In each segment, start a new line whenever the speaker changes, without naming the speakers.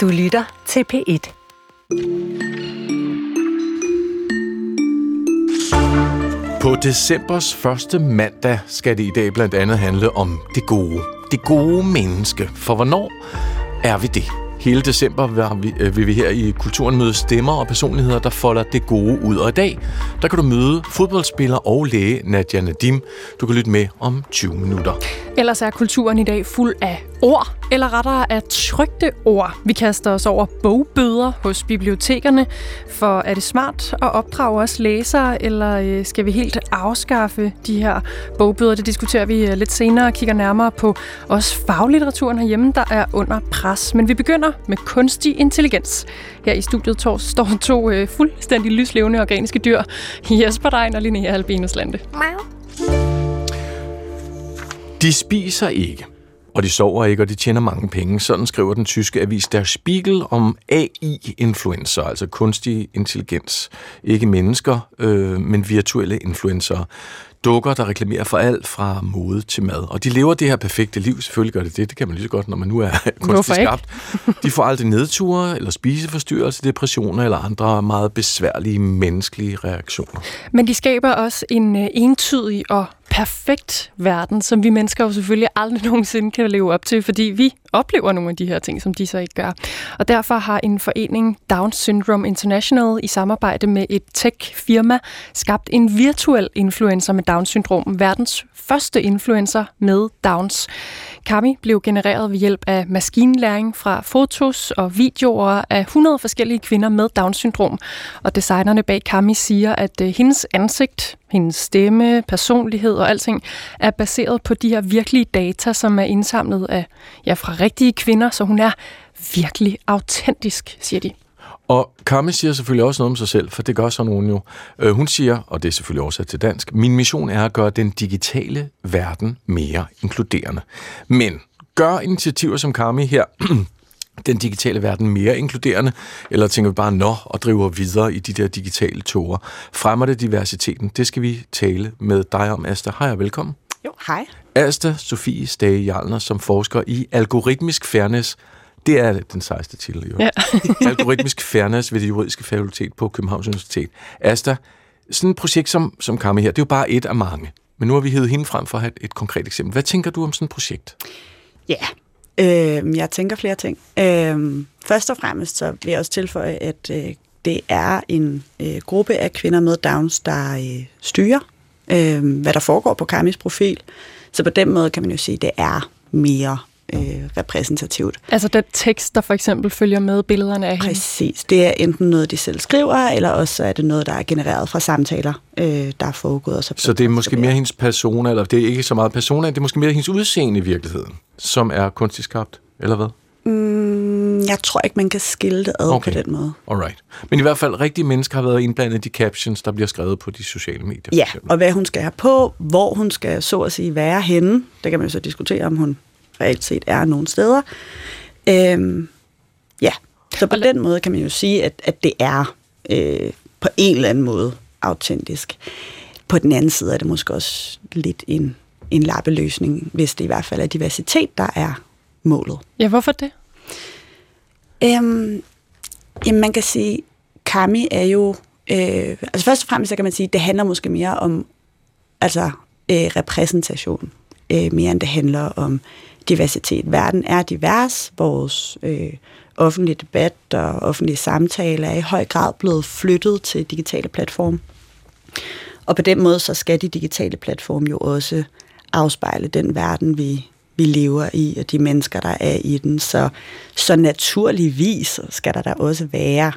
Du lytter til P1.
På decembers første mandag skal det i dag blandt andet handle om det gode. Det gode menneske. For hvornår er vi det? Hele december øh, vil vi, her i Kulturen møde stemmer og personligheder, der folder det gode ud. Og i dag, der kan du møde fodboldspiller og læge Nadia Nadim. Du kan lytte med om 20 minutter.
Ellers er kulturen i dag fuld af ord, eller rettere af trygte ord. Vi kaster os over bogbøder hos bibliotekerne, for er det smart at opdrage os læsere, eller øh, skal vi helt afskaffe de her bogbøder? Det diskuterer vi øh, lidt senere og kigger nærmere på også faglitteraturen herhjemme, der er under pres. Men vi begynder med kunstig intelligens. Her i studiet to, står to øh, fuldstændig lyslevende organiske dyr, Jesper Dein og Linnea Albinus Lande.
De spiser ikke, og de sover ikke, og de tjener mange penge. Sådan skriver den tyske avis Der Spiegel om AI-influencer, altså kunstig intelligens. Ikke mennesker, øh, men virtuelle influencer. Dukker, der reklamerer for alt fra mode til mad. Og de lever det her perfekte liv. Selvfølgelig gør det det. Det kan man lige så godt, når man nu er kunstigt skabt. De får aldrig nedture, eller spiseforstyrrelse, depressioner eller andre meget besværlige menneskelige reaktioner.
Men de skaber også en øh, entydig og perfekt verden, som vi mennesker jo selvfølgelig aldrig nogensinde kan leve op til, fordi vi oplever nogle af de her ting, som de så ikke gør. Og derfor har en forening Down Syndrome International i samarbejde med et tech-firma skabt en virtuel influencer med Down-syndrom, verdens første influencer med Downs. Kami blev genereret ved hjælp af maskinlæring fra fotos og videoer af 100 forskellige kvinder med Down-syndrom. Og designerne bag Kami siger, at øh, hendes ansigt, hendes stemme, personlighed og alting er baseret på de her virkelige data, som er indsamlet af ja, fra rigtige kvinder, så hun er virkelig autentisk, siger de.
Og Kami siger selvfølgelig også noget om sig selv, for det gør så nogen jo. Øh, hun siger, og det er selvfølgelig oversat til dansk, min mission er at gøre den digitale verden mere inkluderende. Men gør initiativer som Kami her den digitale verden mere inkluderende, eller tænker vi bare nå og driver videre i de der digitale toger? Fremmer det diversiteten? Det skal vi tale med dig om, Asta. Hej og velkommen.
Jo, hej.
Asta Sofie Stage Jarlner, som forsker i algoritmisk fairness. Det er den sejeste titel, jo.
Ja.
algoritmisk fairness ved det juridiske fakultet på Københavns Universitet. Asta, sådan et projekt som, som Kami her, det er jo bare et af mange. Men nu har vi hævet hende frem for at have et, et konkret eksempel. Hvad tænker du om sådan et projekt?
Ja, øh, jeg tænker flere ting. Øh, først og fremmest så vil jeg også tilføje, at øh, det er en øh, gruppe af kvinder med Downs, der øh, styrer, øh, hvad der foregår på Kamis profil. Så på den måde kan man jo sige, at det er mere øh, repræsentativt.
Altså den tekst, der for eksempel følger med billederne af hende?
Præcis. Det er enten noget, de selv skriver, eller også er det noget, der er genereret fra samtaler, øh, der er foregået. Og så,
Så det er måske mere hendes persona, eller det er ikke så meget persona, det er måske mere hendes udseende i virkeligheden, som er kunstigt skabt, eller hvad?
Mm, jeg tror ikke, man kan skille det ad
Okay.
på den måde.
Alright. Men i hvert fald, rigtige mennesker har været indblandet i de captions, der bliver skrevet på de sociale medier.
Ja, og hvad hun skal have på, hvor hun skal så at sige være henne. Det kan man jo så diskutere, om hun reelt set er nogle steder. Øhm, ja, så på den måde kan man jo sige, at, at det er øh, på en eller anden måde autentisk. På den anden side er det måske også lidt en, en lappeløsning, hvis det i hvert fald er diversitet, der er målet.
Ja, hvorfor det?
Øhm, jamen, man kan sige, Kami er jo... Øh, altså først og fremmest, så kan man sige, det handler måske mere om altså, øh, repræsentation, øh, mere end det handler om diversitet. Verden er divers, vores øh, offentlige debat og offentlige samtaler er i høj grad blevet flyttet til digitale platforme. Og på den måde, så skal de digitale platforme jo også afspejle den verden, vi, vi lever i, og de mennesker, der er i den. Så, så naturligvis skal der da også være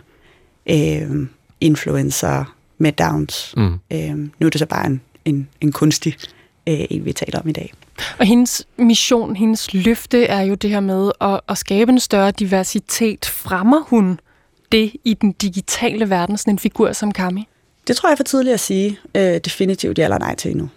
øh, influencer med Downs.
Mm.
Øh, nu er det så bare en, en, en kunstig øh, en, vi taler om i dag.
Og hendes mission, hendes løfte er jo det her med at, at skabe en større diversitet. Fremmer hun det i den digitale verden, sådan en figur som Kami?
Det tror jeg er for tidligt at sige øh, definitivt ja eller nej til endnu.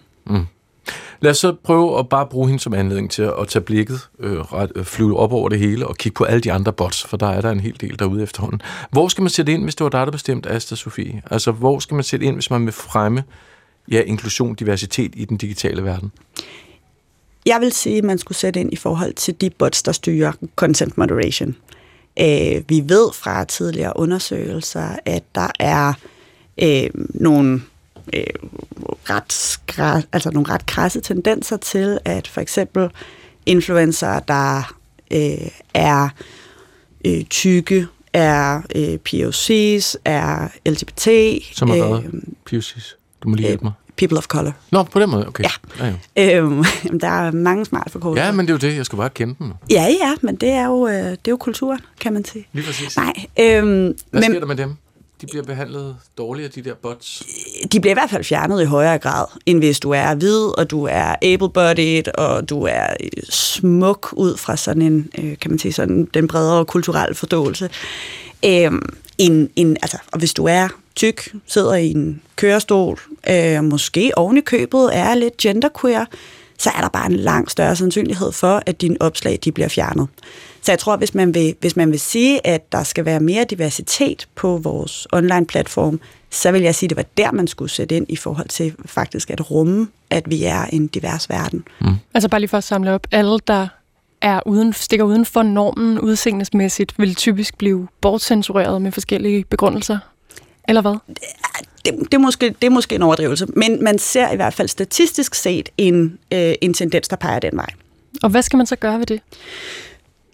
Lad os så prøve at bare bruge hende som anledning til at tage blikket, øh, ret, øh, flyve op over det hele og kigge på alle de andre bots, for der er der en hel del derude efterhånden. Hvor skal man sætte ind, hvis det var dig, der bestemte, Asta Sofie? Altså, hvor skal man sætte ind, hvis man vil fremme ja, inklusion, diversitet i den digitale verden?
Jeg vil sige, at man skulle sætte ind i forhold til de bots, der styrer content moderation. Øh, vi ved fra tidligere undersøgelser, at der er øh, nogle øh, ret, skra, altså nogle ret krasse tendenser til, at for eksempel influencer, der øh, er øh, tykke, er øh, POC's, er LGBT.
Som er øh? POC's? Du må lige hjælpe mig.
People of Color.
Nå, på den måde, okay.
Ja. ja, ja. Øhm, der er mange smarte forkortelser.
Ja, men det er jo det. Jeg skal bare kende dem.
Ja, ja, men det er jo, øh, det er jo kultur, kan man sige.
Lige præcis.
Nej. Øhm,
Hvad men, sker der med dem? De bliver behandlet dårligere, de der bots?
De bliver i hvert fald fjernet i højere grad, end hvis du er hvid, og du er able-bodied, og du er øh, smuk ud fra sådan en, øh, kan man sige, sådan den bredere kulturelle forståelse. Øhm, en, en, altså, og hvis du er tyk, sidder i en kørestol, øh, måske oven i købet er lidt genderqueer, så er der bare en langt større sandsynlighed for, at dine opslag de bliver fjernet. Så jeg tror, hvis man, vil, hvis man vil sige, at der skal være mere diversitet på vores online-platform, så vil jeg sige, at det var der, man skulle sætte ind i forhold til faktisk at rumme, at vi er en divers verden.
Mm. Altså bare lige for at samle op, alle, der er uden, stikker uden for normen udseendesmæssigt, vil typisk blive bortcensureret med forskellige begrundelser? Eller hvad?
Det, det, er måske, det er måske en overdrivelse, men man ser i hvert fald statistisk set en, øh, en tendens, der peger den vej.
Og hvad skal man så gøre ved det?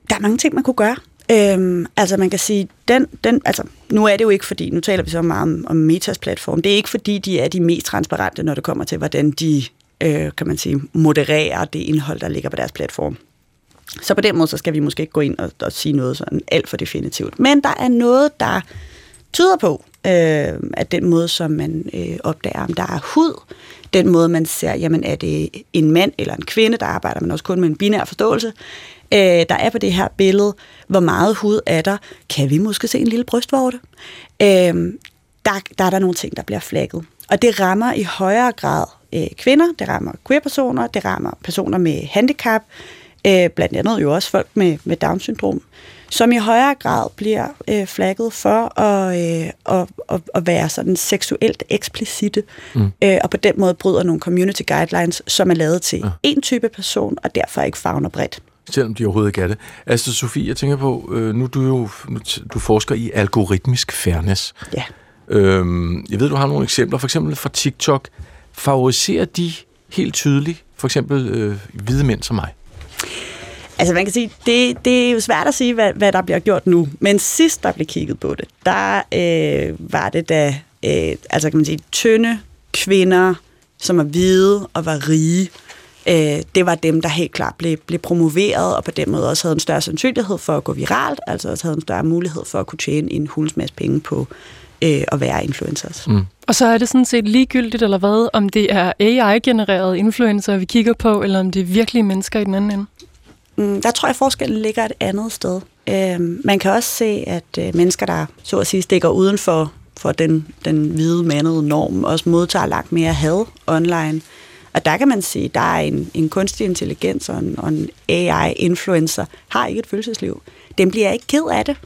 Der er mange ting, man kunne gøre. Øhm, altså man kan sige, den, den, altså, nu er det jo ikke fordi, nu taler vi så meget om, om Metas platform, det er ikke fordi, de er de mest transparente, når det kommer til, hvordan de, øh, kan man sige, modererer det indhold, der ligger på deres platform. Så på den måde, så skal vi måske ikke gå ind og, og sige noget sådan alt for definitivt. Men der er noget, der tyder på, øh, at den måde, som man øh, opdager, om der er hud, den måde, man ser, jamen er det en mand eller en kvinde, der arbejder man også kun med en binær forståelse, øh, der er på det her billede, hvor meget hud er der, kan vi måske se en lille brystvorte? Øh, der, der er der nogle ting, der bliver flagget. Og det rammer i højere grad øh, kvinder, det rammer queer-personer, det rammer personer med handicap, øh, blandt andet jo også folk med, med Down-syndrom, som i højere grad bliver øh, flagget for at, øh, at, at, at være sådan seksuelt eksplicite, mm. øh, og på den måde bryder nogle community guidelines, som er lavet til ja. en type person, og derfor ikke fagner bredt.
Selvom de overhovedet ikke er det. Altså, Sofie, jeg tænker på, øh, nu du jo nu, du forsker i algoritmisk fairness.
Ja.
Øhm, jeg ved, du har nogle eksempler, for eksempel fra TikTok. Favoriserer de helt tydeligt, for eksempel øh, hvide mænd som mig?
Altså man kan sige, det, det er jo svært at sige, hvad, hvad der bliver gjort nu. Men sidst der blev kigget på det, der øh, var det da, øh, altså kan man sige, tynde kvinder, som er hvide og var rige, øh, det var dem, der helt klart blev, blev promoveret, og på den måde også havde en større sandsynlighed for at gå viralt, altså også havde en større mulighed for at kunne tjene en hulens masse penge på øh, at være influencers. Mm.
Og så er det sådan set ligegyldigt, eller hvad, om det er AI-genererede influencer, vi kigger på, eller om det er virkelige mennesker i den anden ende?
Mm, der tror jeg, forskellen ligger et andet sted. Øh, man kan også se, at øh, mennesker, der så at sige stikker uden for, for den, den hvide mandede norm, også modtager langt mere had online. Og der kan man sige, at der er en, en kunstig intelligens og en, og en AI-influencer, har ikke et følelsesliv. Den bliver ikke ked af det,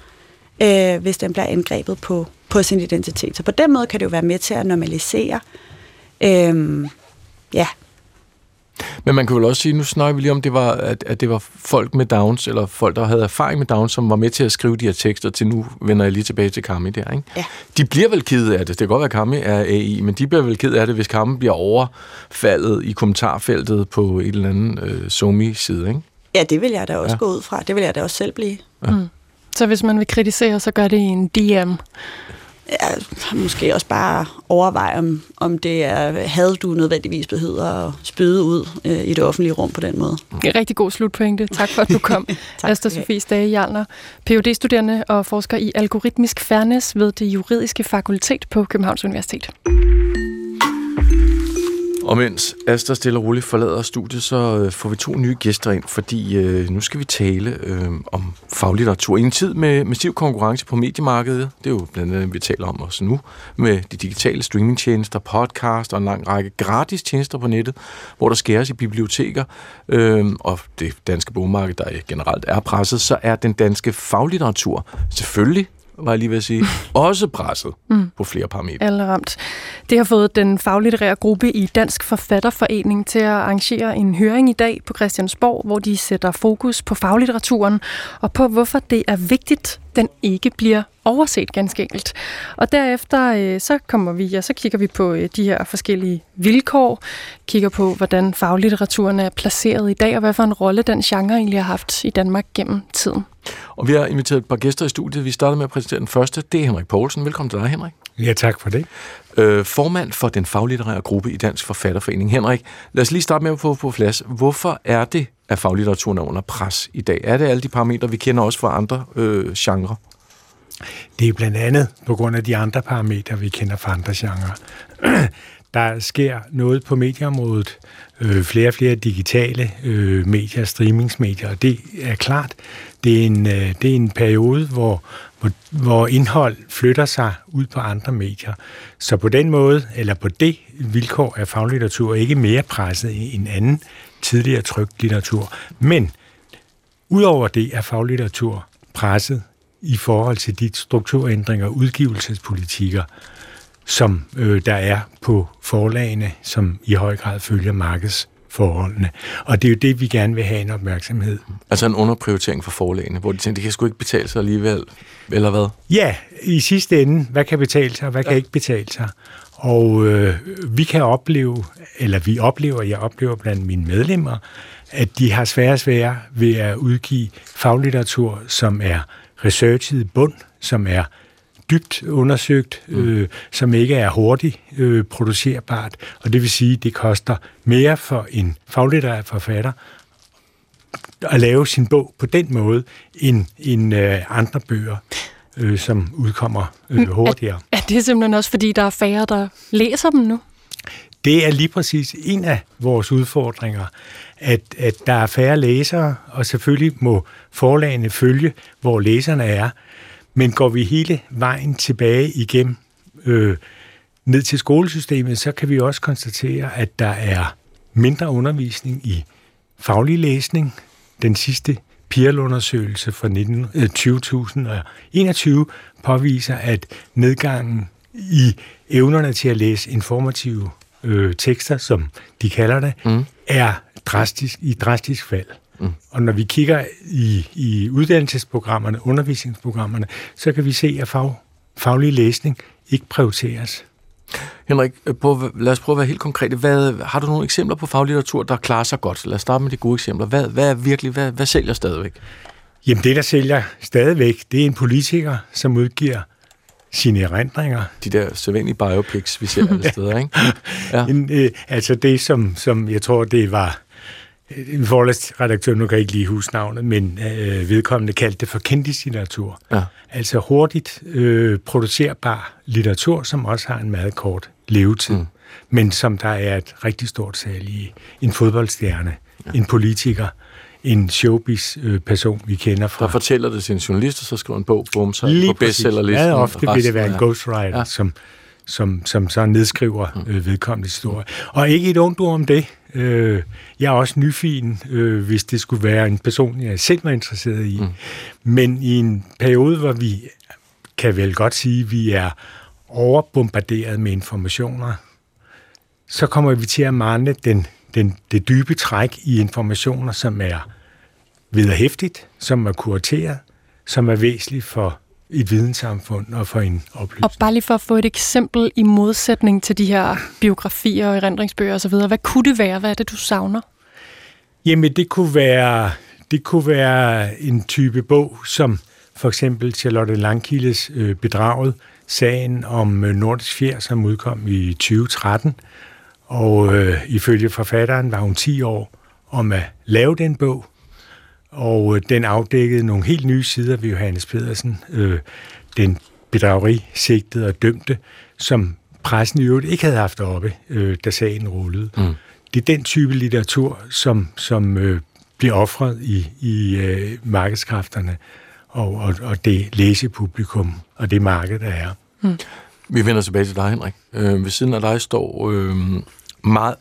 øh, hvis den bliver angrebet på, på sin identitet. Så på den måde kan det jo være med til at normalisere øh, ja,
men man kan vel også sige, nu snakker vi lige om, det var, at, at det var folk med Downs, eller folk, der havde erfaring med Downs, som var med til at skrive de her tekster til nu, vender jeg lige tilbage til Kami der, ikke?
Ja.
De bliver vel ked af det. Det kan godt være, at Kami er AI, men de bliver vel ked af det, hvis Kami bliver overfaldet i kommentarfeltet på et eller andet øh, Somi-side, ikke?
Ja, det vil jeg da også ja. gå ud fra. Det vil jeg da også selv blive. Ja. Mm.
Så hvis man vil kritisere, så gør det i en DM?
Ja, måske også bare overveje, om, om det er had, du nødvendigvis behøver at spyde ud øh, i det offentlige rum på den måde.
En rigtig god slutpointe. Tak for, at du kom. Asta Sofie Stage Jarlner, phd studerende og forsker i algoritmisk fairness ved det juridiske fakultet på Københavns Universitet.
Og mens Asta stille og roligt forlader studiet, så øh, får vi to nye gæster ind, fordi øh, nu skal vi tale øh, om faglitteratur. I en tid med massiv konkurrence på mediemarkedet, det er jo blandt andet, vi taler om også nu, med de digitale streamingtjenester, podcast og en lang række gratis tjenester på nettet, hvor der skæres i biblioteker, øh, og det danske bogmarked, der generelt er presset, så er den danske faglitteratur selvfølgelig var jeg lige ved at sige, også presset mm. på flere parametre.
Alle ramt. Det har fået den faglitterære gruppe i Dansk Forfatterforening til at arrangere en høring i dag på Christiansborg, hvor de sætter fokus på faglitteraturen og på, hvorfor det er vigtigt, den ikke bliver overset ganske enkelt. Og derefter øh, så kommer vi, ja, så kigger vi på øh, de her forskellige vilkår, kigger på, hvordan faglitteraturen er placeret i dag, og hvad for en rolle den genre egentlig har haft i Danmark gennem tiden.
Og vi har inviteret et par gæster i studiet. Vi starter med at præsentere den første. Det er Henrik Poulsen. Velkommen til dig, Henrik.
Ja, tak for det.
Øh, formand for den faglitterære gruppe i Dansk Forfatterforening. Henrik, lad os lige starte med at få på plads. Hvorfor er det, at faglitteraturen er under pres i dag? Er det alle de parametre, vi kender også fra andre øh, genrer?
Det er blandt andet på grund af de andre parametre, vi kender fra andre genrer. Der sker noget på medieområdet, øh, flere og flere digitale øh, medier, streamingsmedier, og det er klart, det er en, øh, det er en periode, hvor, hvor, hvor indhold flytter sig ud på andre medier. Så på den måde, eller på det vilkår, er faglitteratur ikke mere presset end anden tidligere trygt litteratur. Men udover det er faglitteratur presset i forhold til de strukturændringer og udgivelsespolitikker, som øh, der er på forlagene, som i høj grad følger markedsforholdene. Og det er jo det, vi gerne vil have en opmærksomhed.
Altså en underprioritering for forlagene, hvor de tænker, det kan sgu ikke betale sig alligevel, eller hvad?
Ja, i sidste ende, hvad kan betale sig, og hvad ja. kan ikke betale sig? Og øh, vi kan opleve, eller vi oplever, jeg oplever blandt mine medlemmer, at de har svære og svære ved at udgive faglitteratur, som er researchet bund, som er dybt undersøgt, mm. øh, som ikke er hurtigt øh, producerbart, og det vil sige, at det koster mere for en faglitterær forfatter at lave sin bog på den måde, end, end øh, andre bøger, øh, som udkommer øh, hurtigere.
Er, er det simpelthen også, fordi der er færre, der læser dem nu?
Det er lige præcis en af vores udfordringer, at, at der er færre læsere, og selvfølgelig må forlagene følge, hvor læserne er. Men går vi hele vejen tilbage igennem øh, ned til skolesystemet, så kan vi også konstatere, at der er mindre undervisning i faglig læsning. Den sidste PIRL-undersøgelse fra 19, øh, 2021 påviser, at nedgangen i evnerne til at læse informative øh, tekster, som de kalder det, mm. er drastisk, i drastisk fald. Mm. Og når vi kigger i, i uddannelsesprogrammerne, undervisningsprogrammerne, så kan vi se, at fag, faglig læsning ikke prioriteres.
Henrik, på, lad os prøve at være helt konkrete. Hvad, har du nogle eksempler på faglitteratur, der klarer sig godt? Lad os starte med de gode eksempler. Hvad, hvad er virkelig, hvad, hvad sælger stadigvæk?
Jamen det, der sælger stadigvæk, det er en politiker, som udgiver sine erindringer.
De der sædvanlige biopics, vi ser alle steder, ikke?
Ja. En, øh, altså det, som, som jeg tror, det var en forlagsredaktør, nu kan jeg ikke lige huske navnet, men øh, vedkommende kaldte det for kendislitteratur. Ja. Altså hurtigt øh, producerbar litteratur, som også har en meget kort levetid, mm. men som der er et rigtig stort salg i. En fodboldstjerne, ja. en politiker, en showbiz-person, vi kender fra...
Der fortæller det til en journalist, og så skriver en bog, bum, så Lige på bestsellerlisten.
Meget ofte vil det være en ghostwriter, ja. som, som, som så nedskriver mm. øh, vedkommende historie. Og ikke et ondt ord om det. Øh, jeg er også nyfin, øh, hvis det skulle være en person, jeg selv var interesseret i. Mm. Men i en periode, hvor vi kan vel godt sige, at vi er overbombarderet med informationer, så kommer vi til at mangle den, den, det dybe træk i informationer, som er vederhæftigt, som er kurateret, som er væsentligt for et videnssamfund og for en oplysning.
Og bare lige for at få et eksempel i modsætning til de her biografier og erindringsbøger osv., hvad kunne det være? Hvad er det, du savner?
Jamen, det kunne være, det kunne være en type bog, som for eksempel Charlotte Langkildes øh, Bedraget, sagen om øh, Nordisk Fjer, som udkom i 2013. Og øh, ifølge forfatteren var hun 10 år om at lave den bog, og øh, den afdækkede nogle helt nye sider ved Johannes Pedersen, øh, den bedragerisigtede og dømte, som pressen i øvrigt ikke havde haft oppe, øh, da sagen rullede. Mm. Det er den type litteratur, som, som øh, bliver offret i, i øh, markedskræfterne og, og, og det læsepublikum og det marked, der er. Mm.
Vi vender tilbage til dig, Henrik. Øh, ved siden af dig står øh,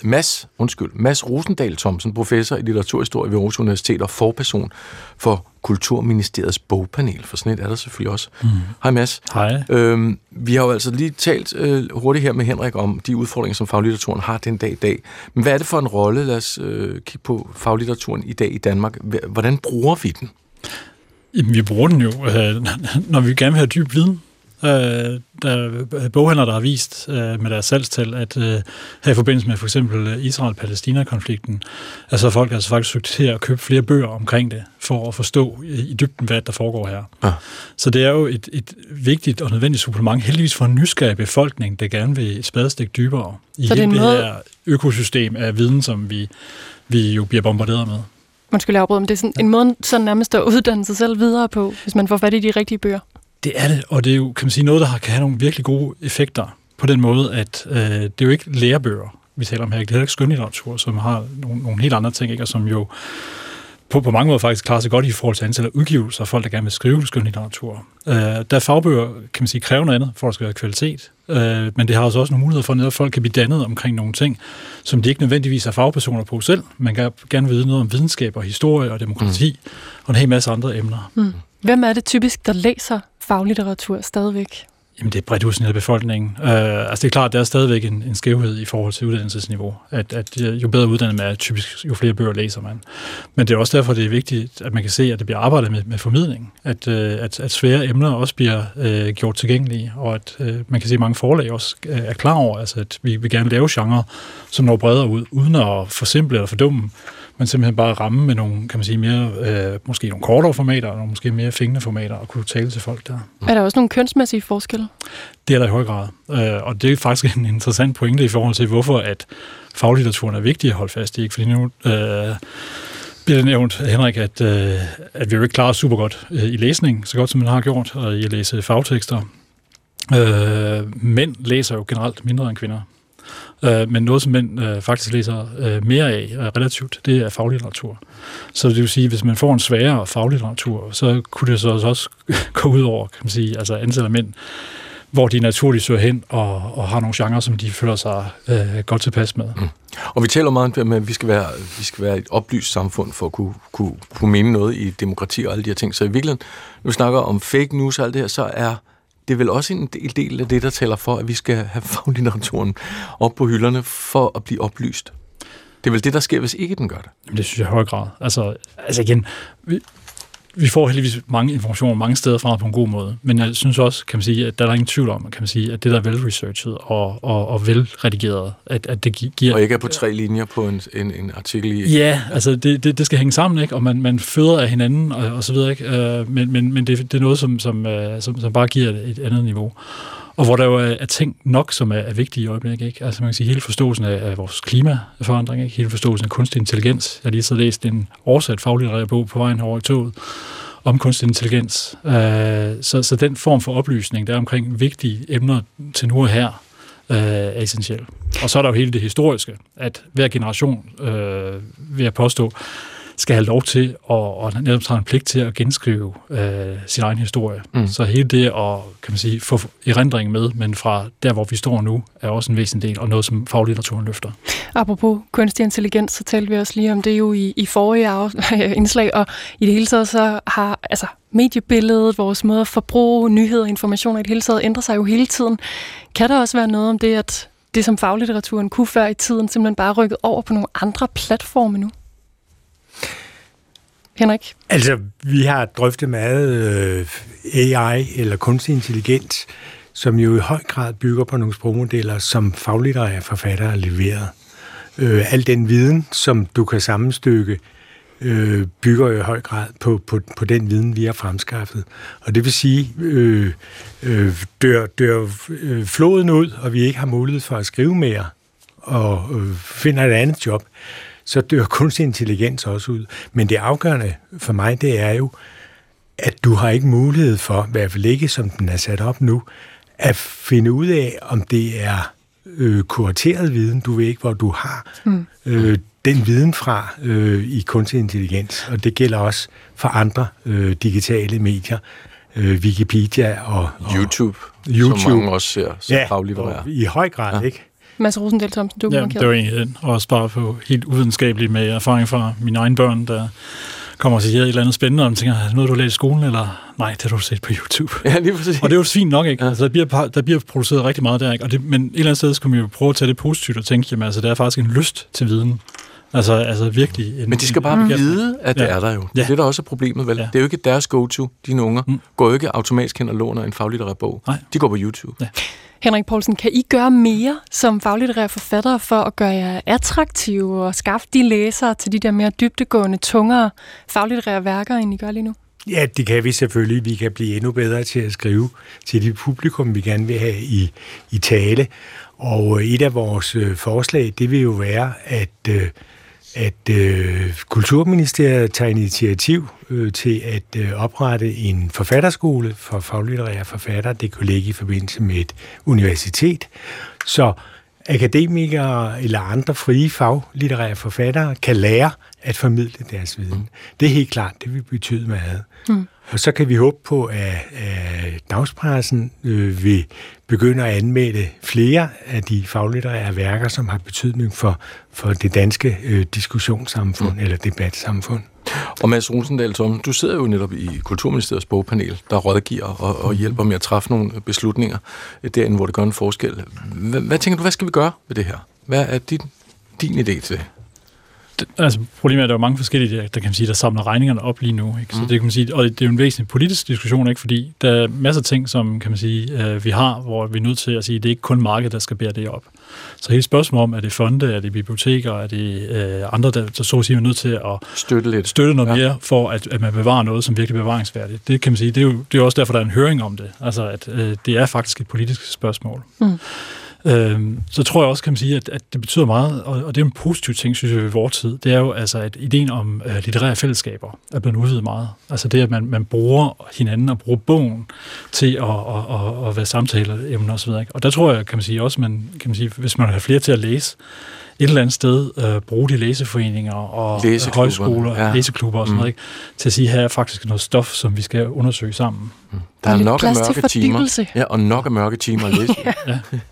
Mads, undskyld, Mads Rosendal Thomsen, professor i litteraturhistorie ved Aarhus Universitet og forperson for Kulturministeriets bogpanel, for sådan et er der selvfølgelig også.
Mm.
Hej Mads.
Hej.
Øhm, vi har jo altså lige talt øh, hurtigt her med Henrik om de udfordringer, som faglitteraturen har den dag i dag. Men hvad er det for en rolle? Lad os øh, kigge på faglitteraturen i dag i Danmark. Hvordan bruger vi den?
Jamen, vi bruger den jo, øh, når vi gerne vil have dyb viden. Øh, der er boghandler, der har vist øh, med deres salgstal, at øh, her i forbindelse med for eksempel Israel-Palæstina-konflikten, altså folk har altså faktisk søgt til at købe flere bøger omkring det, for at forstå i, dybden, hvad der foregår her.
Ja.
Så det er jo et, et vigtigt og nødvendigt supplement, heldigvis for en nysgerrig befolkning, der gerne vil et spadestik dybere i
Så det
hele det
måde-
her økosystem af viden, som vi, vi jo bliver bombarderet med.
Undskyld, jeg afbryder, men det er sådan en måde sådan nærmest at uddanne sig selv videre på, hvis man får fat i de rigtige bøger.
Det er det, og det er jo kan man sige, noget, der kan have nogle virkelig gode effekter på den måde, at øh, det er jo ikke lærebøger, vi taler om her. Det er ikke skønlitteratur, som har nogle, nogle helt andre ting, ikke? og som jo på, på mange måder faktisk klarer sig godt i forhold til antal af udgivelser af folk, der gerne vil skrive skønlitteratur. Øh, der er fagbøger, kan man sige, kræver noget andet, for at være kvalitet. Øh, men det har altså også nogle muligheder for, at folk kan blive dannet omkring nogle ting, som de ikke nødvendigvis er fagpersoner på selv. Man kan gerne vide noget om videnskab og historie og demokrati, mm. og en hel masse andre emner.
Mm. Hvem er det typisk, der læser faglitteratur stadigvæk?
Jamen, det er bredt udsnit af befolkningen. Øh, altså, det er klart, der er stadigvæk en, en skævhed i forhold til uddannelsesniveau. At, at jo bedre uddannet man er, typisk jo flere bøger læser man. Men det er også derfor, det er vigtigt, at man kan se, at det bliver arbejdet med, med formidling. At, øh, at, at svære emner også bliver øh, gjort tilgængelige, og at øh, man kan se, at mange forlag også øh, er klar over, altså, at vi vil gerne lave genre, som når bredere ud, uden at forsimple eller fordumme, men simpelthen bare ramme med nogle, kan man sige, mere, øh, måske nogle kortere formater, og nogle måske mere fængende formater, og kunne tale til folk der.
Er der også nogle kønsmæssige forskelle?
Det er der i høj grad. Øh, og det er faktisk en interessant pointe i forhold til, hvorfor at faglitteraturen er vigtig at holde fast i. Ikke? Fordi nu øh, bliver det nævnt, Henrik, at, øh, at vi jo ikke klarer os super godt øh, i læsning, så godt som man har gjort, og i at læse fagtekster. Øh, mænd læser jo generelt mindre end kvinder. Øh, men noget, som mænd øh, faktisk læser øh, mere af øh, relativt, det er faglitteratur. Så det vil sige, hvis man får en sværere faglitteratur, så kunne det så også gå ud over, kan man sige, altså antallet af mænd, hvor de naturligt søger hen og, og har nogle genrer, som de føler sig øh, godt tilpas med. Mm.
Og vi taler meget om, at vi skal være, vi skal være et oplyst samfund for at kunne, kunne, kunne mene noget i demokrati og alle de her ting. Så i virkeligheden, når vi snakker om fake news og alt det her, så er det vel også en del af det, der taler for, at vi skal have faglitteraturen op på hylderne for at blive oplyst. Det er vel det, der sker, hvis ikke den gør det.
Jamen, det synes jeg i høj grad. Altså, altså igen, vi, vi får heldigvis mange informationer mange steder fra på en god måde, men jeg synes også, kan man sige, at der er ingen tvivl om, kan man sige, at det der er velresearchet og, og, og velredigeret, at, at det gi- giver...
Og ikke er på tre linjer på en, en, en artikel i...
Ja, altså det, det, det skal hænge sammen, ikke? og man, man føder af hinanden og, og så videre, ikke? Øh, men, men, men det, det er noget, som, som, øh, som, som bare giver et andet niveau. Og hvor der jo er, er ting nok, som er, er vigtige i øjeblikket. Ikke? Altså man kan sige, hele forståelsen af, af vores klimaforandring, ikke? hele forståelsen af kunstig intelligens. Jeg har lige så læst en oversat faglitterær bog på vejen over i toget om kunstig intelligens. Øh, så, så den form for oplysning, der er omkring vigtige emner til nu og her, øh, er essentiel. Og så er der jo hele det historiske, at hver generation, øh, vil jeg påstå, skal have lov til at, og netop have en pligt til at genskrive øh, sin egen historie. Mm. Så hele det at kan man sige, få erindringen med, men fra der, hvor vi står nu, er også en væsentlig del, og noget, som faglitteraturen løfter.
Apropos kunstig intelligens, så talte vi også lige om det jo i, i forrige af, indslag, og i det hele taget så har altså, mediebilledet, vores måde at forbruge nyheder og informationer i det hele taget ændrer sig jo hele tiden. Kan der også være noget om det, at det som faglitteraturen kunne før i tiden, simpelthen bare rykket over på nogle andre platforme nu? Henrik?
Altså, vi har drøftet meget øh, AI eller kunstig intelligens, som jo i høj grad bygger på nogle sprogmodeller, som faglitterære forfattere har leveret. Øh, al den viden, som du kan sammenstykke, øh, bygger jo i høj grad på, på, på den viden, vi har fremskaffet. Og det vil sige, øh, øh, dør, dør øh, floden ud, og vi ikke har mulighed for at skrive mere, og øh, finder et andet job, så dør kunstig intelligens også ud. Men det afgørende for mig, det er jo, at du har ikke mulighed for, i hvert fald ikke som den er sat op nu, at finde ud af, om det er øh, kurateret viden, du ved ikke, hvor du har mm. øh, den viden fra øh, i kunstig intelligens, og det gælder også for andre øh, digitale medier, øh, Wikipedia og, og
YouTube,
YouTube,
som mange også ser som
ja, og i høj grad, ja. ikke?
Mads Rosendal Thomsen, du
Ja, det var egentlig den. Også bare på helt uvidenskabeligt med erfaring fra mine egne børn, der kommer og siger et eller andet spændende, og man tænker, er det noget, du har læst i skolen, eller nej, det har du set på YouTube.
Ja, lige præcis.
Og det er jo fint nok, ikke? Ja. Altså, der, bliver, der bliver produceret rigtig meget der, ikke? Og det, men et eller andet sted skal man jo prøve at tage det positivt og tænke, jamen altså, der er faktisk en lyst til viden. Altså, altså virkelig. En,
Men de skal bare
en,
vide, at det
Ja.
er der jo.
Ja.
Det er der også er problemet, vel?
Ja.
Det er jo ikke deres go-to. Dine unger
Mm.
går jo ikke automatisk hen og låner en faglitterær bog.
Nej.
De går på YouTube.
Ja.
Henrik Poulsen, kan I gøre mere som faglitterære forfattere for at gøre jer attraktive og skaffe de læsere til de der mere dybtegående, tungere faglitterære værker, end I gør lige nu?
Ja, det kan vi selvfølgelig. Vi kan blive endnu bedre til at skrive til det publikum, vi gerne vil have i, i tale. Og øh, et af vores øh, forslag, det vil jo være, at, øh, at øh, Kulturministeriet tager initiativ øh, til at øh, oprette en forfatterskole for faglitterære forfattere. Det kunne ligge i forbindelse med et universitet. Så akademikere eller andre frie faglitterære forfattere kan lære at formidle deres viden. Det er helt klart, det vil betyde meget. Mm. Og så kan vi håbe på, at, at dagspressen øh, vil begynde at anmelde flere af de faglitterære værker, som har betydning for, for det danske øh, diskussionssamfund mm. eller debatsamfund.
Og Mads Rosendal, Tom, du sidder jo netop i Kulturministeriets bogpanel, der rådgiver og, og hjælper med at træffe nogle beslutninger derinde, hvor det gør en forskel. Hvad, hvad tænker du, hvad skal vi gøre ved det her? Hvad er din, din idé til det?
Det- Altså, problemet er, at der er jo mange forskellige, der, der kan man sige, der samler regningerne op lige nu. Ikke? Så
Mm.
det kan man sige, og det er jo en væsentlig politisk diskussion, ikke? fordi der er masser af ting, som kan man sige, øh, vi har, hvor vi er nødt til at sige, at det er ikke kun markedet, der skal bære det op. Så hele spørgsmålet om, er det fonde, er det biblioteker, er det øh, andre, der, der så at sige er nødt til at
Støtte lidt.
støtte noget
Ja.
mere, for at, at man bevarer noget, som virkelig er bevaringsværdigt. Det kan man sige, det er jo det er jo også derfor, der er en høring om det. Altså, at øh, det er faktisk et politisk spørgsmål.
Mm.
Øhm, så tror jeg også, kan man sige, at, at det betyder meget, og, og det er en positiv ting, synes jeg, i vores tid, det er jo altså, at ideen om øh, litterære fællesskaber er blevet udvidet meget. Altså det, at man, man bruger hinanden og bruger bogen til at, at, at, at være samtaleemner osv. Og, og der tror jeg, kan man sige, også, man, kan man sige, hvis man har flere til at læse, et eller andet sted øh, bruge de læseforeninger og
Læseklubber,
højskoler,
ja.
ja. læseklubber og sådan
Mm.
noget, ikke? til at sige, her er faktisk noget stof, som vi skal undersøge sammen.
Der er nok af mørke timer. Ja, og nok af mørke timer at læse. ja.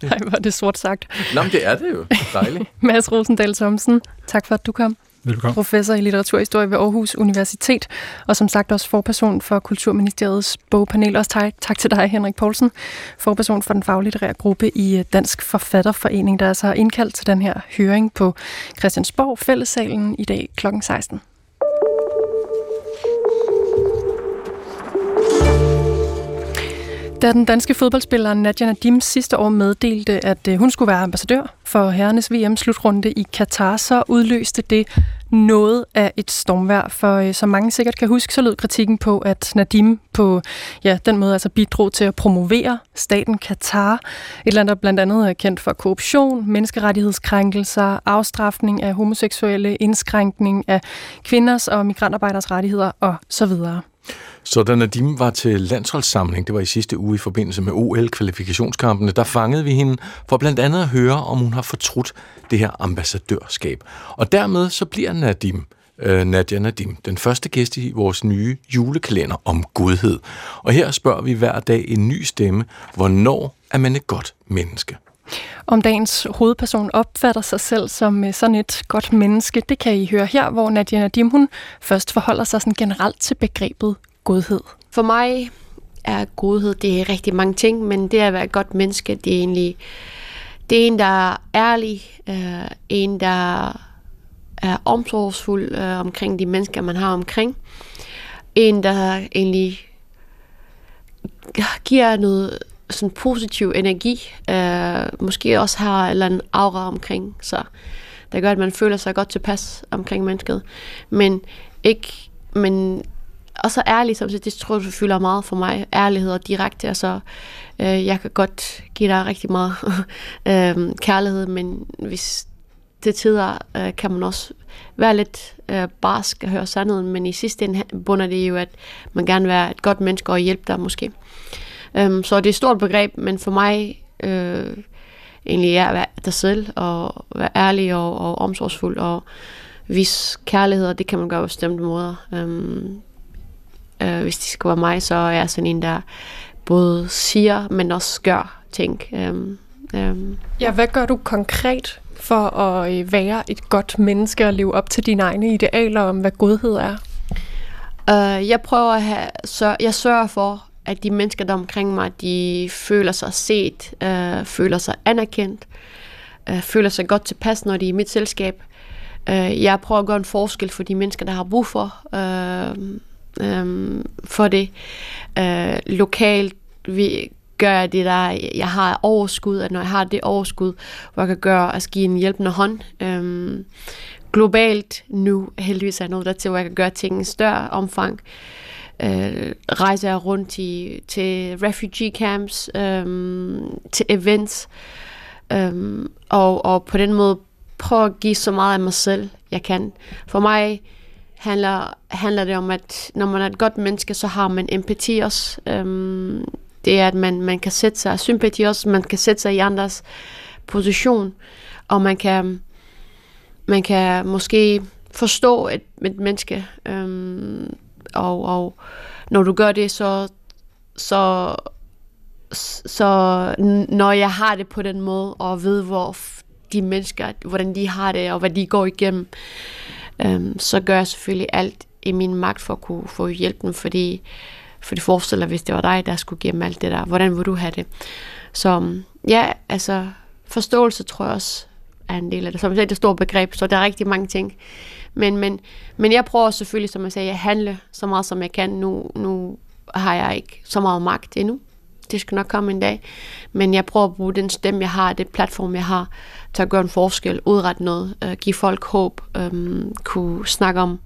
Nej, hvor er det sort sagt.
Nå, men det er det jo. Dejligt.
Mads Rosendal Thomsen, tak for at du kom.
Velkommen.
Professor i litteraturhistorie ved Aarhus Universitet, og som sagt også forperson for Kulturministeriets bogpanel. Også tak, tak til dig, Henrik Poulsen, forperson for den faglitterære gruppe i øh, Dansk Forfatterforening, der altså har indkaldt til den her høring på Christiansborg Fællessalen i dag kl. 16. Da den danske fodboldspiller Nadia Nadim sidste år meddelte, at øh, hun skulle være ambassadør for herrenes VM-slutrunde i Katar, så udløste det noget af et stormvær. For øh, som mange sikkert kan huske, så lød kritikken på, at Nadim på ja, den måde altså bidrog til at promovere staten Katar. Et land, der blandt andet er kendt for korruption, menneskerettighedskrænkelser, afstraffning af homoseksuelle, indskrænkning af kvinders og migrantarbejderes rettigheder osv.
Så da Nadim var til landsholdssamling, det var i sidste uge i forbindelse med OL-kvalifikationskampene, der fangede vi hende for blandt andet at høre, om hun har fortrudt det her ambassadørskab. Og dermed så bliver Nadim, øh, Nadia Nadim, den første gæst i vores nye julekalender om godhed. Og her spørger vi hver dag en ny stemme, hvornår er man et godt menneske?
Om dagens hovedperson opfatter sig selv som øh, sådan et godt menneske, det kan I høre her, hvor Nadia Nadim hun først forholder sig sådan generelt til begrebet godhed.
For mig er godhed, det er rigtig mange ting, men det at være et godt menneske, det er egentlig, det er en, der er ærlig, øh, en, der er omsorgsfuld øh, omkring de mennesker, man har omkring. En, der egentlig giver noget sådan positiv energi, øh, måske også har en eller anden aura omkring sig, der gør, at man føler sig godt tilpas omkring mennesket. Men ikke, men og så ærlig, som det tror jeg fylder meget for mig. Ærlighed og direkte, altså øh, jeg kan godt give dig rigtig meget øh, kærlighed, men hvis til tider øh, kan man også være lidt øh, barsk og høre sandheden, men i sidste ende bunder det jo, at man gerne vil være et godt menneske og hjælpe dig måske. Um, så det er et stort begreb, men for mig øh, egentlig er at være dig selv og være ærlig og, og omsorgsfuld og vise kærlighed, og det kan man gøre på bestemte måder. Um, øh, hvis det skal være mig, så er jeg sådan en, der både siger, men også gør ting. Um, um,
Ja, hvad gør du konkret for at øh, være et godt menneske og leve op til dine egne idealer om, hvad godhed er?
Uh, jeg prøver at have, så jeg sørger for, at de mennesker, der omkring mig, de føler sig set, øh, føler sig anerkendt, øh, føler sig godt tilpas, når de er i mit selskab. Øh, jeg prøver at gøre en forskel for de mennesker, der har brug for, øh, øh, for det. Øh, lokalt vi gør jeg det der, jeg har overskud, at når jeg har det overskud, hvor jeg kan gøre, at give en hjælpende hånd. Øh, globalt nu heldigvis er noget der til, hvor jeg kan gøre ting i større omfang. Øh, Øh, rejser jeg rundt i, til refugee camps, øh, til events, øh, og, og på den måde prøve at give så meget af mig selv, jeg kan. For mig handler, handler det om, at når man er et godt menneske, så har man empati også. Øh, det er, at man, man kan sætte sig, sympati også, man kan sætte sig i andres position, og man kan man kan måske forstå et, et menneske, øhm, og, og når du gør det, så, så, så når jeg har det på den måde, og ved, hvor de mennesker, hvordan de har det, og hvad de går igennem, øhm, så gør jeg selvfølgelig alt i min magt for at kunne få hjælp dem, fordi, for det forestiller, hvis det var dig, der skulle give dem alt det der. Hvordan vil du have det? Så ja, altså forståelse tror jeg også er en del af det. Som jeg sagde, det er et stort begreb, så der er rigtig mange ting. Men, men, men jeg prøver selvfølgelig, som jeg sagde, at handle så meget, som jeg kan. Nu, nu har jeg ikke så meget magt endnu. Det skal nok komme en dag. Men jeg prøver at bruge den stemme, jeg har, det platform, jeg har, til at gøre en forskel, udrette noget, øh, give folk håb, øh, kunne snakke om,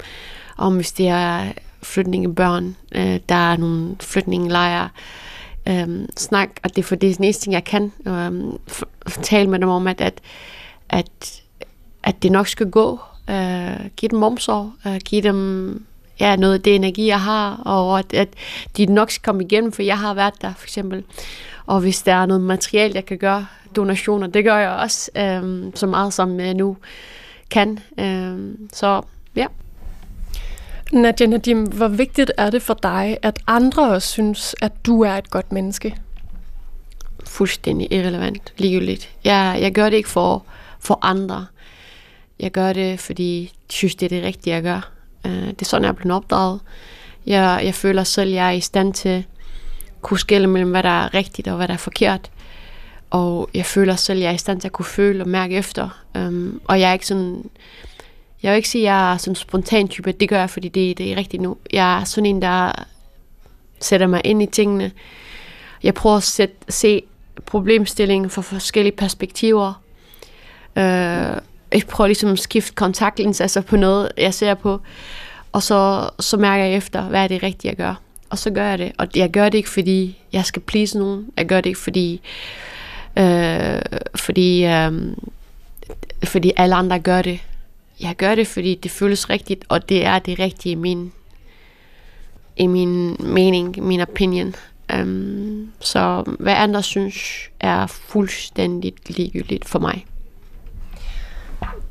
om hvis det er flytningebørn, øh, der er nogle flytningelejre, um, øhm, snak, og det er for det er den eneste ting, jeg kan, um, tale med dem om, at, at at, at det nok skal gå. Uh, give dem omsorg, uh, give dem ja, noget af det energi, jeg har, og at, at de nok skal komme igennem, for jeg har været der, for eksempel. Og hvis der er noget materiale, jeg kan gøre, donationer, det gør jeg også, um, så meget som jeg nu kan. Um, så ja.
Nadia Nadim, hvor vigtigt er det for dig, at andre også synes, at du er et godt menneske?
Fuldstændig irrelevant, ligegyldigt. Jeg, jeg gør det ikke for for andre. Jeg gør det, fordi jeg synes, det er det rigtige, jeg gør. Øh, det er sådan, jeg er blevet opdraget. Jeg, jeg føler selv, jeg er i stand til at kunne skille mellem, hvad der er rigtigt og hvad der er forkert. Og jeg føler selv, jeg er i stand til at kunne føle og mærke efter. Um, og jeg er ikke sådan... Jeg vil ikke sige, at jeg er sådan en spontan type. Det gør jeg, fordi det, det er rigtigt nu. Jeg er sådan en, der sætter mig ind i tingene. Jeg prøver at sætte, se problemstillingen fra forskellige perspektiver. Øh, jeg prøver ligesom at skifte kontaktlinser altså på noget, jeg ser på, og så, så mærker jeg efter, hvad er det rigtige, jeg gør. Og så gør jeg det. Og jeg gør det ikke, fordi jeg skal please nogen. Jeg gør det ikke, fordi, øh, fordi, øh, fordi alle andre gør det. Jeg gør det, fordi det føles rigtigt, og det er det rigtige i min, i min mening, min opinion. Um, så hvad andre synes er fuldstændig ligegyldigt for mig.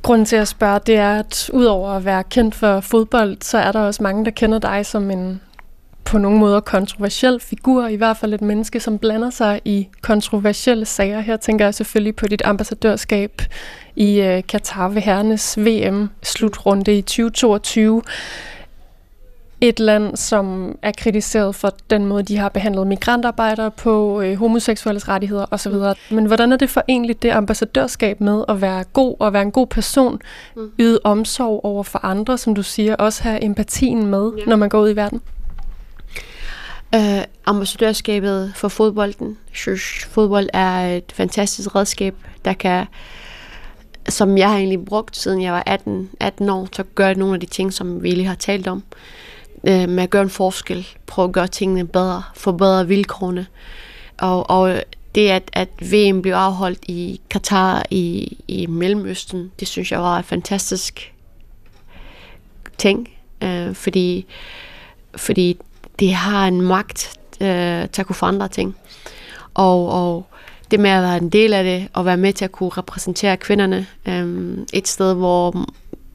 Grunden til at spørge, det er, at udover at være kendt for fodbold, så er der også mange, der kender dig som en på nogle måder kontroversiel figur, i hvert fald et menneske, som blander sig i kontroversielle sager. Her tænker jeg selvfølgelig på dit ambassadørskab i øh, Katar ved herrenes VM-slutrunde i 2022 et land, som er kritiseret for den måde, de har behandlet migrantarbejdere på, øh, homoseksuelles rettigheder osv. Men hvordan er det forenligt det ambassadørskab med at være god og være en god person, mm. yde omsorg over for andre, som du siger, også have empatien med, ja. når man går ud i verden?
Uh, ambassadørskabet for fodbolden. Synes, fodbold er et fantastisk redskab, der kan som jeg har egentlig brugt, siden jeg var 18, 18 år, til at gøre nogle af de ting, som vi lige har talt om øh, med at gøre en forskel, prøve at gøre tingene bedre, forbedre vilkårene. Og, og det, at, at VM blev afholdt i Katar i, i Mellemøsten, det synes jeg var en fantastisk ting, øh, fordi, fordi det har en magt øh, til at kunne forandre ting. Og, og det med at være en del af det, og være med til at kunne repræsentere kvinderne øh, et sted, hvor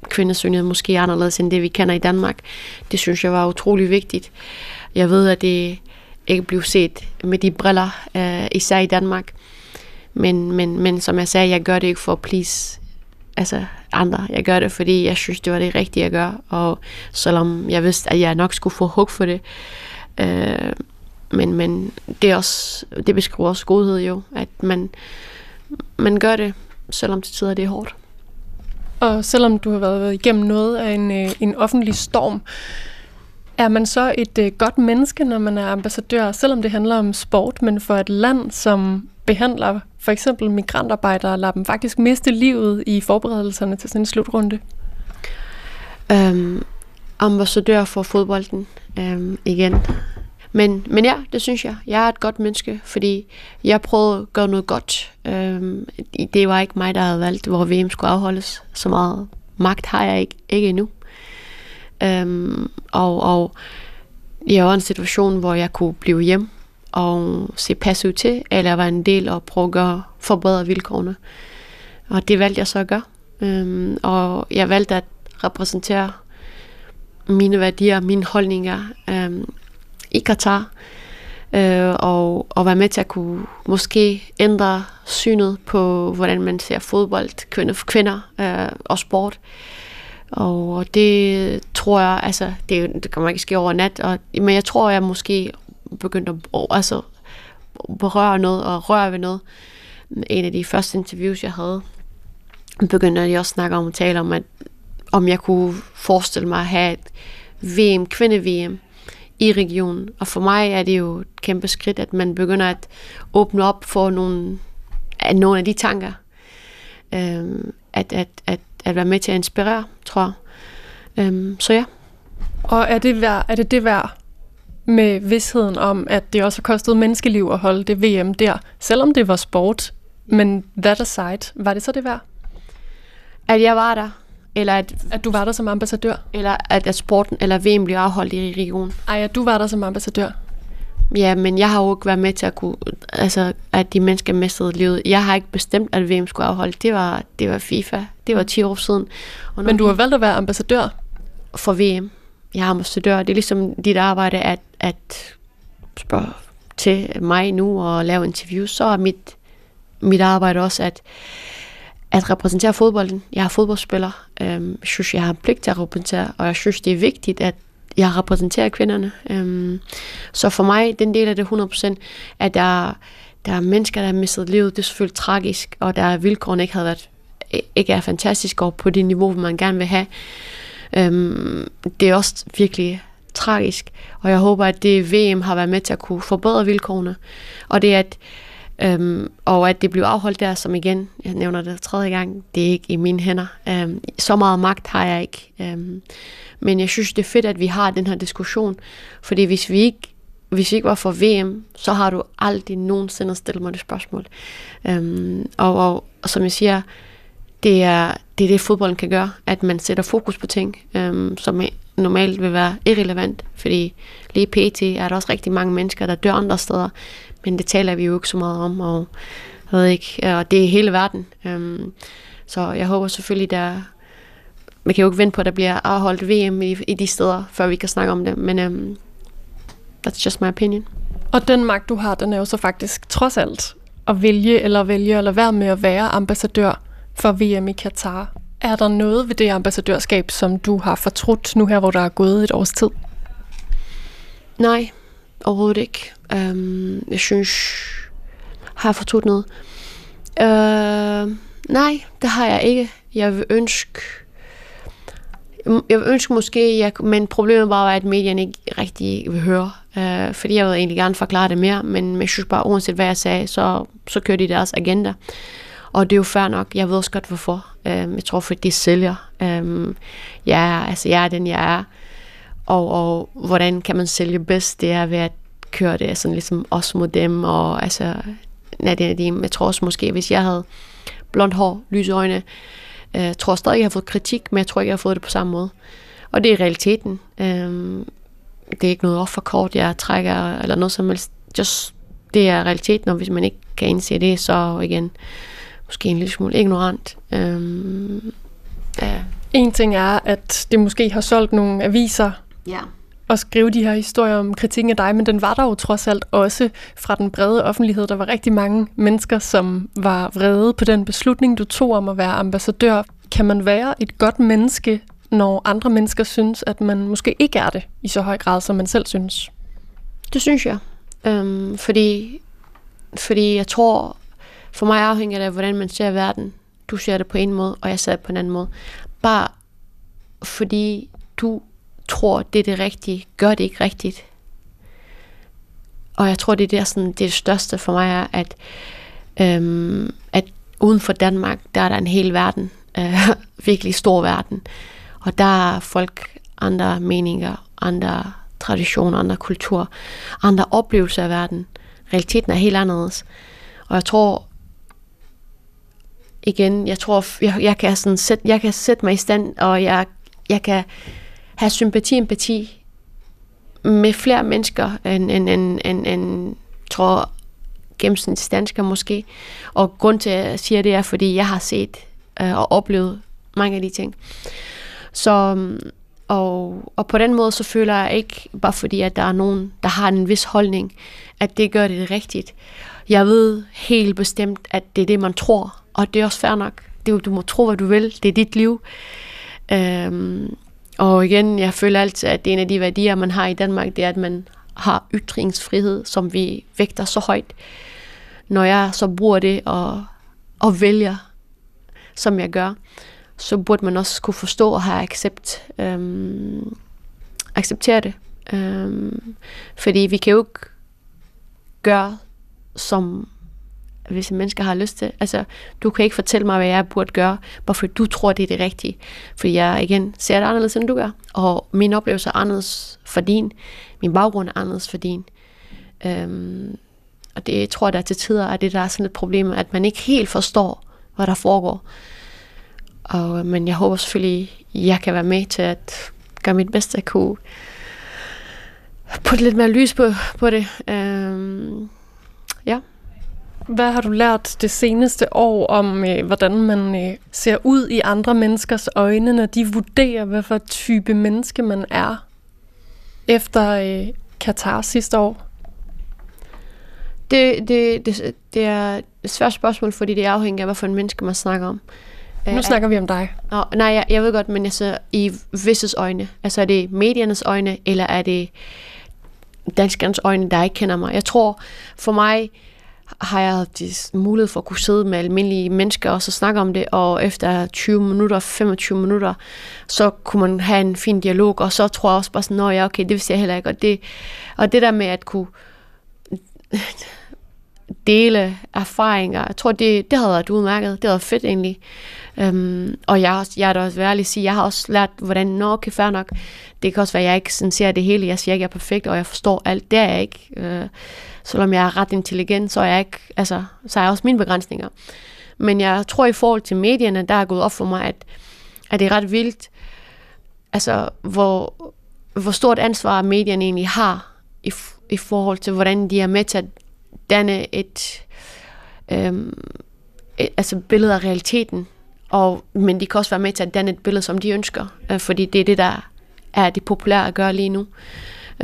kvindesynet måske anderledes end det, vi kender i Danmark. Det synes jeg var utrolig vigtigt. Jeg ved, at det ikke blev set med de briller, øh, især i Danmark. Men, men, men som jeg sagde, jeg gør det ikke for at please altså andre. Jeg gør det, fordi jeg synes, det var det rigtige at gøre, og selvom jeg vidste, at jeg nok skulle få hug for det, øh, men, men det, er også, det beskriver også godhed jo, at man, man gør det, selvom til tider det er hårdt.
Og selvom du har været igennem noget af en, øh, en offentlig storm, er man så et øh, godt menneske, når man er ambassadør, selvom det handler om sport, men for et land, som behandler for eksempel migrantarbejdere, lader dem faktisk miste livet i forberedelserne til sådan en slutrunde?
Øhm, ambassadør for fodbolden øhm, igen. Men, men ja, det synes jeg. Jeg er et godt menneske, fordi jeg prøvede at gøre noget godt. Øhm, det var ikke mig, der havde valgt, hvor VM skulle afholdes. Så meget magt har jeg ikke, ikke endnu. Øhm, og, og jeg var i en situation, hvor jeg kunne blive hjem og se passiv til, eller være en del og prøve at gøre, forbedre vilkårene. Og det valgte jeg så at gøre. Øhm, og jeg valgte at repræsentere mine værdier, mine holdninger øhm, i Katar, øh, og, og være med til at kunne måske ændre synet på, hvordan man ser fodbold, kvinder, kvinder øh, og sport. Og det tror jeg, altså, det, det kan man ikke ske over nat, og, men jeg tror, jeg måske begyndte at altså, berøre noget og røre ved noget. En af de første interviews, jeg havde, begyndte jeg også at snakke om og tale om, at om jeg kunne forestille mig at have et VM, kvinde-VM i regionen. Og for mig er det jo et kæmpe skridt, at man begynder at åbne op for nogle, at nogle af de tanker. Øhm, at, at, at, at være med til at inspirere, tror jeg. Øhm, så ja.
Og er det, værd, er det det værd med vidsheden om, at det også har kostet menneskeliv at holde det VM der, selvom det var sport, men that aside, var det så det værd?
At jeg var der, eller at,
at du var der som ambassadør?
Eller at, at sporten eller VM blev afholdt i regionen.
Ej, at du var der som ambassadør?
Ja, men jeg har jo ikke været med til at kunne, altså, at de mennesker mistede livet. Jeg har ikke bestemt, at VM skulle afholde. Det var, det var FIFA. Det var 10 år siden.
Og men du har valgt at være ambassadør?
For VM. Jeg er ambassadør. Det er ligesom dit arbejde at, at spørge til mig nu og lave interviews. Så er mit, mit arbejde også at, at repræsentere fodbolden. Jeg er fodboldspiller. Øhm, jeg synes, jeg har pligt til at repræsentere, og jeg synes, det er vigtigt, at jeg repræsenterer kvinderne. Øhm, så for mig, den del af det 100%, at der, der er mennesker, der har mistet livet, det er selvfølgelig tragisk, og der er vilkårene ikke havde været ikke er fantastisk og på det niveau, man gerne vil have. Øhm, det er også virkelig tragisk, og jeg håber, at det VM har været med til at kunne forbedre vilkårene, og det at Øhm, og at det blev afholdt der, som igen, jeg nævner det tredje gang, det er ikke i mine hænder. Øhm, så meget magt har jeg ikke. Øhm, men jeg synes, det er fedt, at vi har den her diskussion, fordi hvis vi ikke hvis vi ikke var for VM, så har du aldrig nogensinde stillet mig det spørgsmål. Øhm, og, og, og som jeg siger, det er, det er det, fodbolden kan gøre, at man sætter fokus på ting, øhm, som normalt vil være irrelevant, fordi lige pt. er der også rigtig mange mennesker, der dør andre steder, men det taler vi jo ikke så meget om, og jeg ved ikke, og det er hele verden. Øhm, så jeg håber selvfølgelig, der man kan jo ikke vente på, at der bliver afholdt VM i, i de steder, før vi kan snakke om det, men um, that's just my opinion.
Og den magt, du har, den er jo så faktisk trods alt at vælge eller vælge eller være med at være ambassadør for VM i Katar. Er der noget ved det ambassadørskab, som du har fortrudt nu her, hvor der er gået et års tid?
Nej, overhovedet ikke. Um, jeg synes, har jeg fortrudt noget? Uh, nej, det har jeg ikke. Jeg vil ønske, jeg vil ønske måske, jeg, men problemet var, at medierne ikke rigtig vil høre, Øh, fordi jeg vil egentlig gerne forklare det mere, men jeg synes bare, uanset hvad jeg sagde, så, så kører de deres agenda. Og det er jo fair nok. Jeg ved også godt, hvorfor. Øh, jeg tror, fordi det sælger. Øh, uh, ja, altså, jeg er den, jeg er. Og, og hvordan kan man sælge bedst? Det er ved at køre det sådan ligesom os mod dem. Og altså, Nadia Jeg tror også måske, hvis jeg havde blondt hår, lyse øjne, øh, jeg øh, tror stadig, jeg har fået kritik, men jeg tror ikke, jeg har fået det på samme måde. Og det er realiteten. Øhm, det er ikke noget offerkort, jeg trækker, eller noget som helst. Just, det er realiteten, og hvis man ikke kan indse det, så igen, måske en lille smule ignorant. Øhm,
ja. En ting er, at det måske har solgt nogle aviser,
ja
at skrive de her historier om kritikken af dig, men den var der jo trods alt også fra den brede offentlighed. Der var rigtig mange mennesker, som var vrede på den beslutning, du tog om at være ambassadør. kan man være et godt menneske, når andre mennesker synes, at man måske ikke er det i så høj grad, som man selv synes?
Det synes jeg. Øhm, fordi, fordi jeg tror, for mig afhænger det af, hvordan man ser verden. Du ser det på en måde, og jeg ser det på en anden måde. Bare fordi du tror, det er det rigtige, gør det ikke rigtigt. Og jeg tror, det er der, sådan, det, det største for mig er, at, øhm, at uden for Danmark, der er der en hel verden, øh, virkelig stor verden. Og der er folk andre meninger, andre traditioner, andre kultur, andre oplevelser af verden. Realiteten er helt anderledes. Og jeg tror, igen, jeg tror, jeg, jeg, kan, sådan sætte, jeg kan sætte mig i stand, og jeg, jeg kan have sympati empati med flere mennesker, end, end, end, end, end tror gennemsnitsdansker måske. Og grund til, at jeg siger det, er, fordi jeg har set øh, og oplevet mange af de ting. Så, øhm, og, og på den måde, så føler jeg ikke, bare fordi, at der er nogen, der har en vis holdning, at det gør det rigtigt. Jeg ved helt bestemt, at det er det, man tror, og det er også fair nok. Det, du må tro, hvad du vil. Det er dit liv. Øhm, og igen, jeg føler altid, at en af de værdier, man har i Danmark, det er, at man har ytringsfrihed, som vi vægter så højt. Når jeg så bruger det og, og vælger, som jeg gør, så burde man også kunne forstå og have accept, øhm, acceptere det. Øhm, fordi vi kan jo ikke gøre, som hvis mennesker har lyst til. Altså, du kan ikke fortælle mig, hvad jeg burde gøre, bare fordi du tror, det er det rigtige. Fordi jeg igen ser det anderledes, end du gør. Og min oplevelse er anderledes for din. Min baggrund er anderledes for din. Øhm, og det tror jeg, der til tider er det, der er sådan et problem, at man ikke helt forstår, hvad der foregår. Og, men jeg håber selvfølgelig, jeg kan være med til at gøre mit bedste at kunne putte lidt mere lys på, på det. Øhm.
Hvad har du lært det seneste år om, øh, hvordan man øh, ser ud i andre menneskers øjne, når de vurderer, hvad for type menneske man er, efter øh, Katar sidste år?
Det, det, det, det er et svært spørgsmål, fordi det afhænger af, hvad for en menneske man snakker om.
Nu uh, snakker vi om dig.
Nå, nej, jeg, jeg ved godt, men altså i visses øjne. Altså er det mediernes øjne, eller er det danskernes øjne, der ikke kender mig? Jeg tror, for mig har jeg mulighed for at kunne sidde med almindelige mennesker og så snakke om det, og efter 20 minutter, 25 minutter, så kunne man have en fin dialog, og så tror jeg også bare sådan, nå ja, okay, det vil jeg heller ikke, og det, og det der med at kunne dele erfaringer. Jeg tror, det, det havde været udmærket. Det havde været fedt egentlig. Øhm, og jeg, jeg er da også værlig at sige, jeg har også lært, hvordan, nå, okay, fair nok. Det kan også være, at jeg ikke sådan ser det hele. Jeg siger ikke, jeg er perfekt, og jeg forstår alt. Det er jeg ikke. Øh, selvom jeg er ret intelligent, så er jeg ikke, altså, så er jeg også mine begrænsninger. Men jeg tror, i forhold til medierne, der er gået op for mig, at, at det er ret vildt, altså, hvor, hvor stort ansvar medierne egentlig har i, i forhold til, hvordan de er med til at danne et, øhm, et altså billede af realiteten, og, men de kan også være med til at danne et billede, som de ønsker, øh, fordi det er det, der er det populære at gøre lige nu.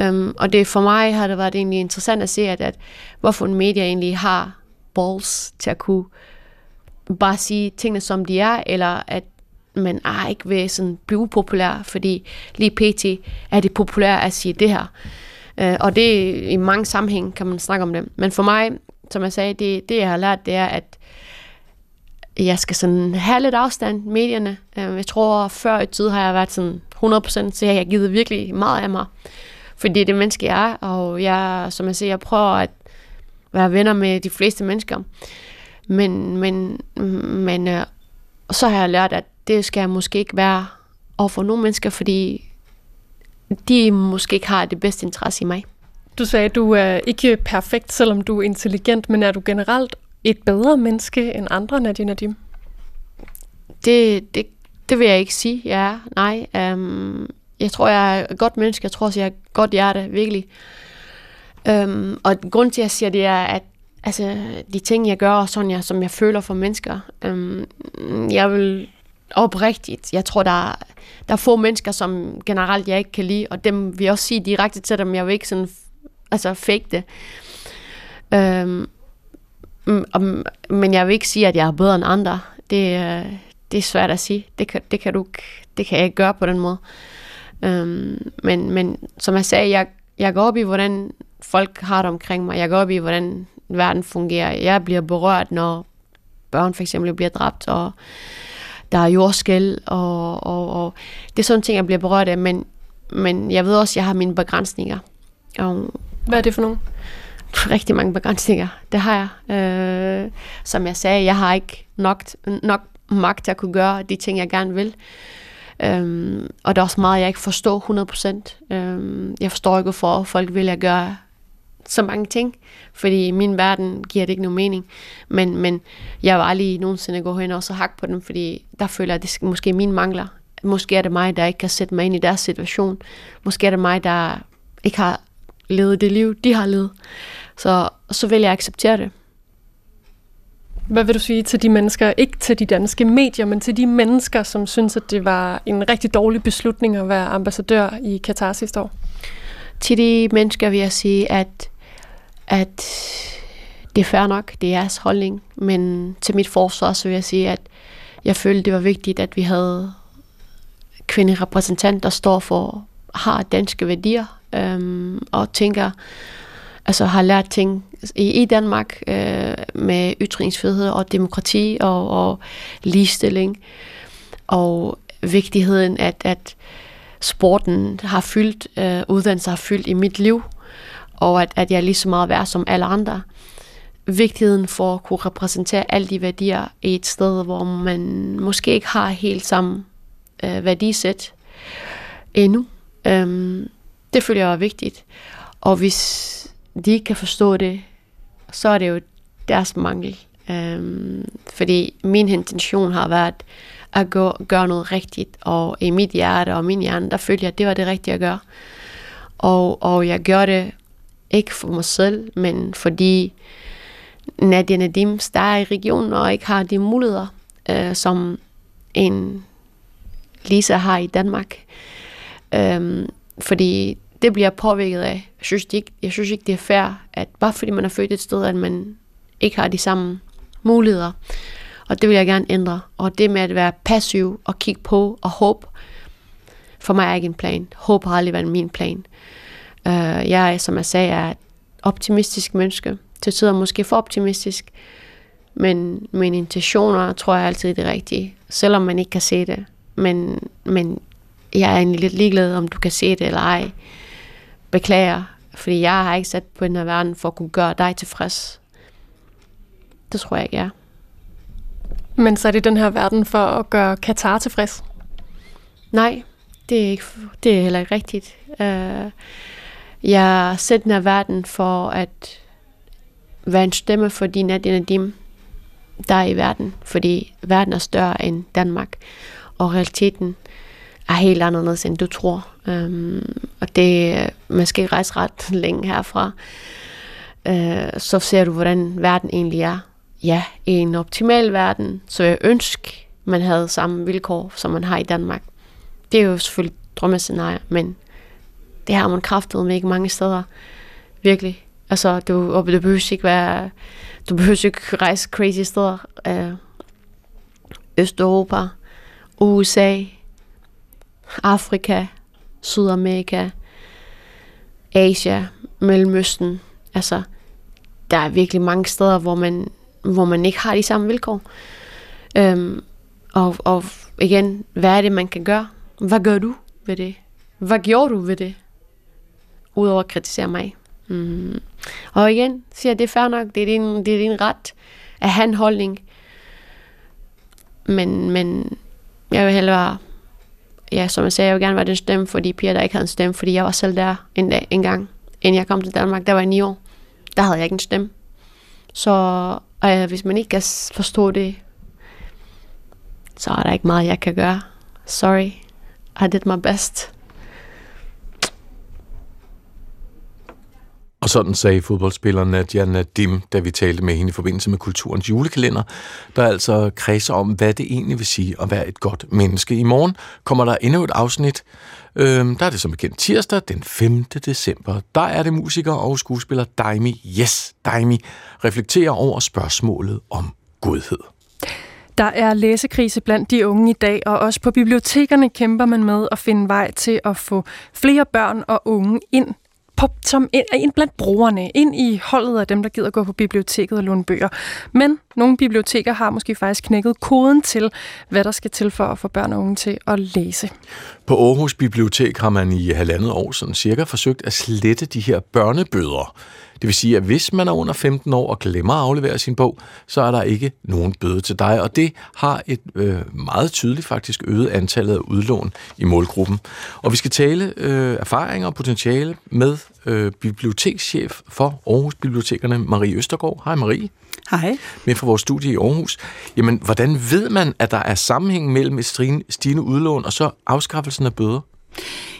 Um, og det for mig har det været egentlig interessant at se, at, at hvorfor en medie egentlig har balls til at kunne bare sige tingene, som de er, eller at man er ikke vil sådan blive upopulær, fordi lige pt. er det populært at sige det her. Uh, og det i mange sammenhæng kan man snakke om det. Men for mig, som jeg sagde, det, det jeg har lært, det er, at jeg skal sådan have lidt afstand medierne. Øh, jeg tror, før i tid har jeg været sådan 100%, så jeg har givet virkelig meget af mig. Fordi det er det menneske, jeg er, og jeg, som jeg siger, jeg prøver at være venner med de fleste mennesker. Men, men, men øh, så har jeg lært, at det skal jeg måske ikke være over for nogle mennesker, fordi de måske ikke har det bedste interesse i mig.
Du sagde, at du er ikke perfekt, selvom du er intelligent, men er du generelt et bedre menneske end andre, Nadia Nadim?
Det, det, det vil jeg ikke sige, ja. Nej. øhm, jeg tror, jeg er et godt menneske. Jeg tror også, jeg er et godt hjerte, virkelig. Øhm, og grund til, at jeg siger det, er, at altså, de ting, jeg gør, og sådan, jeg, som jeg føler for mennesker, øhm, jeg vil oprigtigt, jeg tror, der er, der er få mennesker, som generelt jeg ikke kan lide, og dem vil jeg også sige direkte til dem, jeg vil ikke sådan, altså fake det. Øhm, Mm, men jeg vil ikke sige, at jeg er bedre end andre. Det, øh, det er svært at sige. Det kan, det kan, du, det kan jeg ikke gøre på den måde. Øhm, men, men som jeg sagde, jeg, jeg går op i, hvordan folk har det omkring mig. Jeg går op i, hvordan verden fungerer. Jeg bliver berørt, når børn for eksempel bliver dræbt, og der er jordskæld, og, og, og det er sådan ting, jeg bliver berørt af, men, men jeg ved også, at jeg har mine begrænsninger. Og
Hvad er det for nogle?
Rigtig mange begrænsninger. Det har jeg. Øh, som jeg sagde, jeg har ikke nok, nok magt til at kunne gøre de ting, jeg gerne vil. Øhm, og der er også meget, jeg ikke forstår 100%. Øhm, jeg forstår ikke, hvorfor folk vil jeg gøre så mange ting, fordi i min verden giver det ikke nogen mening. Men, men jeg var aldrig nogensinde gå hen og så hakke på dem, fordi der føler jeg, at det måske min mangler. Måske er det mig, der ikke kan sætte mig ind i deres situation. Måske er det mig, der ikke har levet det liv, de har levet. Så, så vil jeg acceptere det.
Hvad vil du sige til de mennesker, ikke til de danske medier, men til de mennesker, som synes, at det var en rigtig dårlig beslutning at være ambassadør i Katar sidste år?
Til de mennesker vil jeg sige, at, at det er fair nok, det er jeres holdning, men til mit forsvar så vil jeg sige, at jeg følte, det var vigtigt, at vi havde kvinderepræsentant, der står for, har danske værdier, øhm, og tænker, altså har lært ting i, i Danmark øh, med ytringsfrihed og demokrati og, og ligestilling, og vigtigheden, at, at sporten har fyldt, øh, uddannelse har fyldt i mit liv, og at, at jeg er lige så meget værd som alle andre. Vigtigheden for at kunne repræsentere alle de værdier i et sted, hvor man måske ikke har helt samme øh, værdisæt endnu. Øhm, det føler jeg er vigtigt. Og hvis de ikke kan forstå det, så er det jo deres mangel. Øhm, fordi min intention har været at gå, gøre noget rigtigt, og i mit hjerte og min hjerne, der følte jeg, at det var det rigtige at gøre. Og, og jeg gør det ikke for mig selv, men fordi Nadia Nadim der er i regionen og ikke har de muligheder, øh, som en Lisa har i Danmark. Øhm, fordi det bliver påvirket af. Jeg synes, det ikke, jeg synes ikke, det er fair, at bare fordi man er født et sted, at man ikke har de samme muligheder. Og det vil jeg gerne ændre. Og det med at være passiv og kigge på og håbe, for mig er ikke en plan. Håb har aldrig været min plan. Uh, jeg som jeg sagde, er et optimistisk menneske. Til tider måske for optimistisk. Men mine intentioner tror jeg altid er det rigtige. Selvom man ikke kan se det. Men, men jeg er egentlig lidt ligeglad, om du kan se det eller ej. Beklager, fordi jeg har ikke sat på den her verden for at kunne gøre dig tilfreds. Det tror jeg ikke, er.
Men så er det den her verden for at gøre Katar tilfreds?
Nej, det er, ikke, det er heller ikke rigtigt. Uh, jeg sætter den her verden for at være en stemme for de Nadia Nadim, der er i verden. Fordi verden er større end Danmark. Og realiteten er helt anderledes, end du tror. Øhm, og det, man skal ikke rejse ret længe herfra. Øh, så ser du, hvordan verden egentlig er. Ja, i en optimal verden, så jeg ønske, man havde samme vilkår, som man har i Danmark. Det er jo selvfølgelig drømmescenarie, men det har man kraftet med ikke mange steder. Virkelig. Altså, du, og du behøver ikke være, du behøver ikke rejse crazy steder. Øh, Østeuropa, USA, Afrika, Sydamerika, Asia, Mellemøsten. Altså, der er virkelig mange steder, hvor man, hvor man ikke har de samme vilkår. Øhm, og, og igen, hvad er det, man kan gøre? Hvad gør du ved det? Hvad gjorde du ved det? Udover at kritisere mig. Mm. Og igen, siger jeg, det er fair nok, det er din, det er din ret at have en holdning. Men, men jeg vil hellere ja, som jeg sagde, jeg vil gerne være den stemme for de piger, der ikke havde en stemme, fordi jeg var selv der en, dag, en gang, inden jeg kom til Danmark, der var jeg ni år. Der havde jeg ikke en stemme. Så øh, hvis man ikke kan forstå det, så er der ikke meget, jeg kan gøre. Sorry, I did my best.
Og sådan sagde fodboldspilleren Nadia Nadim, da vi talte med hende i forbindelse med Kulturens julekalender, der altså kredser om, hvad det egentlig vil sige at være et godt menneske. I morgen kommer der endnu et afsnit. Øhm, der er det som bekendt tirsdag den 5. december. Der er det musiker og skuespiller Daimi, yes, Daimi, reflekterer over spørgsmålet om godhed.
Der er læsekrise blandt de unge i dag, og også på bibliotekerne kæmper man med at finde vej til at få flere børn og unge ind på, som ind, ind blandt brugerne, ind i holdet af dem, der gider gå på biblioteket og låne bøger. Men nogle biblioteker har måske faktisk knækket koden til, hvad der skal til for at få børn og unge til at læse.
På Aarhus Bibliotek har man i halvandet år sådan cirka forsøgt at slette de her børnebøder. Det vil sige, at hvis man er under 15 år og glemmer at aflevere sin bog, så er der ikke nogen bøde til dig, og det har et øh, meget tydeligt faktisk øget antallet af udlån i målgruppen. Og vi skal tale øh, erfaringer og potentiale med øh, bibliotekschef for Aarhus Bibliotekerne, Marie Østergaard. Hej Marie.
Hej.
Med fra vores studie i Aarhus. Jamen, hvordan ved man, at der er sammenhæng mellem et stigende udlån og så afskaffelsen af bøder?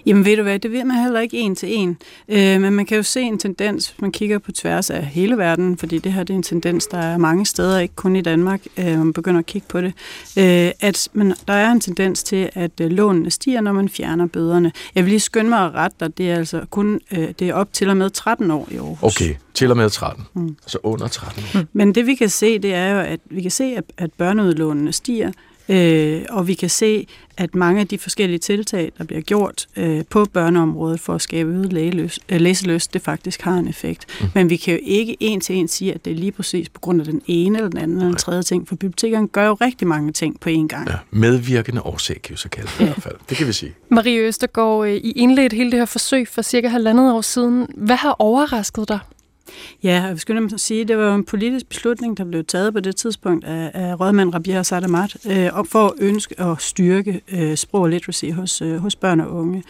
Jamen ved du hvad, det ved man heller ikke en til en. Øh, men man kan jo se en tendens, hvis man kigger på tværs af hele verden, fordi det her det er en tendens, der er mange steder, ikke kun i Danmark, øh, man begynder at kigge på det, øh, at man, der er en tendens til, at øh, lånene stiger, når man fjerner bøderne. Jeg vil lige skynde mig at rette dig, det er altså kun øh, det er op til og med 13 år i Aarhus.
Okay, til og med 13. Mm. Altså under 13 år.
Men det vi kan se, det er jo, at vi kan se, at, at børneudlånene stiger, Øh, og vi kan se, at mange af de forskellige tiltag, der bliver gjort øh, på børneområdet for at skabe øget lægeløs, øh, læseløst, det faktisk har en effekt. Mm. Men vi kan jo ikke en til en sige, at det er lige præcis på grund af den ene eller den anden eller den tredje ting, for bibliotekerne gør jo rigtig mange ting på én gang. Ja,
medvirkende årsag, kan vi så kalde det ja. i hvert fald. Det kan vi sige.
Marie Østergaard, øh, I indledte hele det her forsøg for cirka halvandet år siden. Hvad har overrasket dig?
Ja, og vi skulle nemlig sige, at det var en politisk beslutning, der blev taget på det tidspunkt af, af rådmand Rabia Sadamat, øh, for at ønske at styrke øh, sprog og literacy hos, øh, hos børn og unge.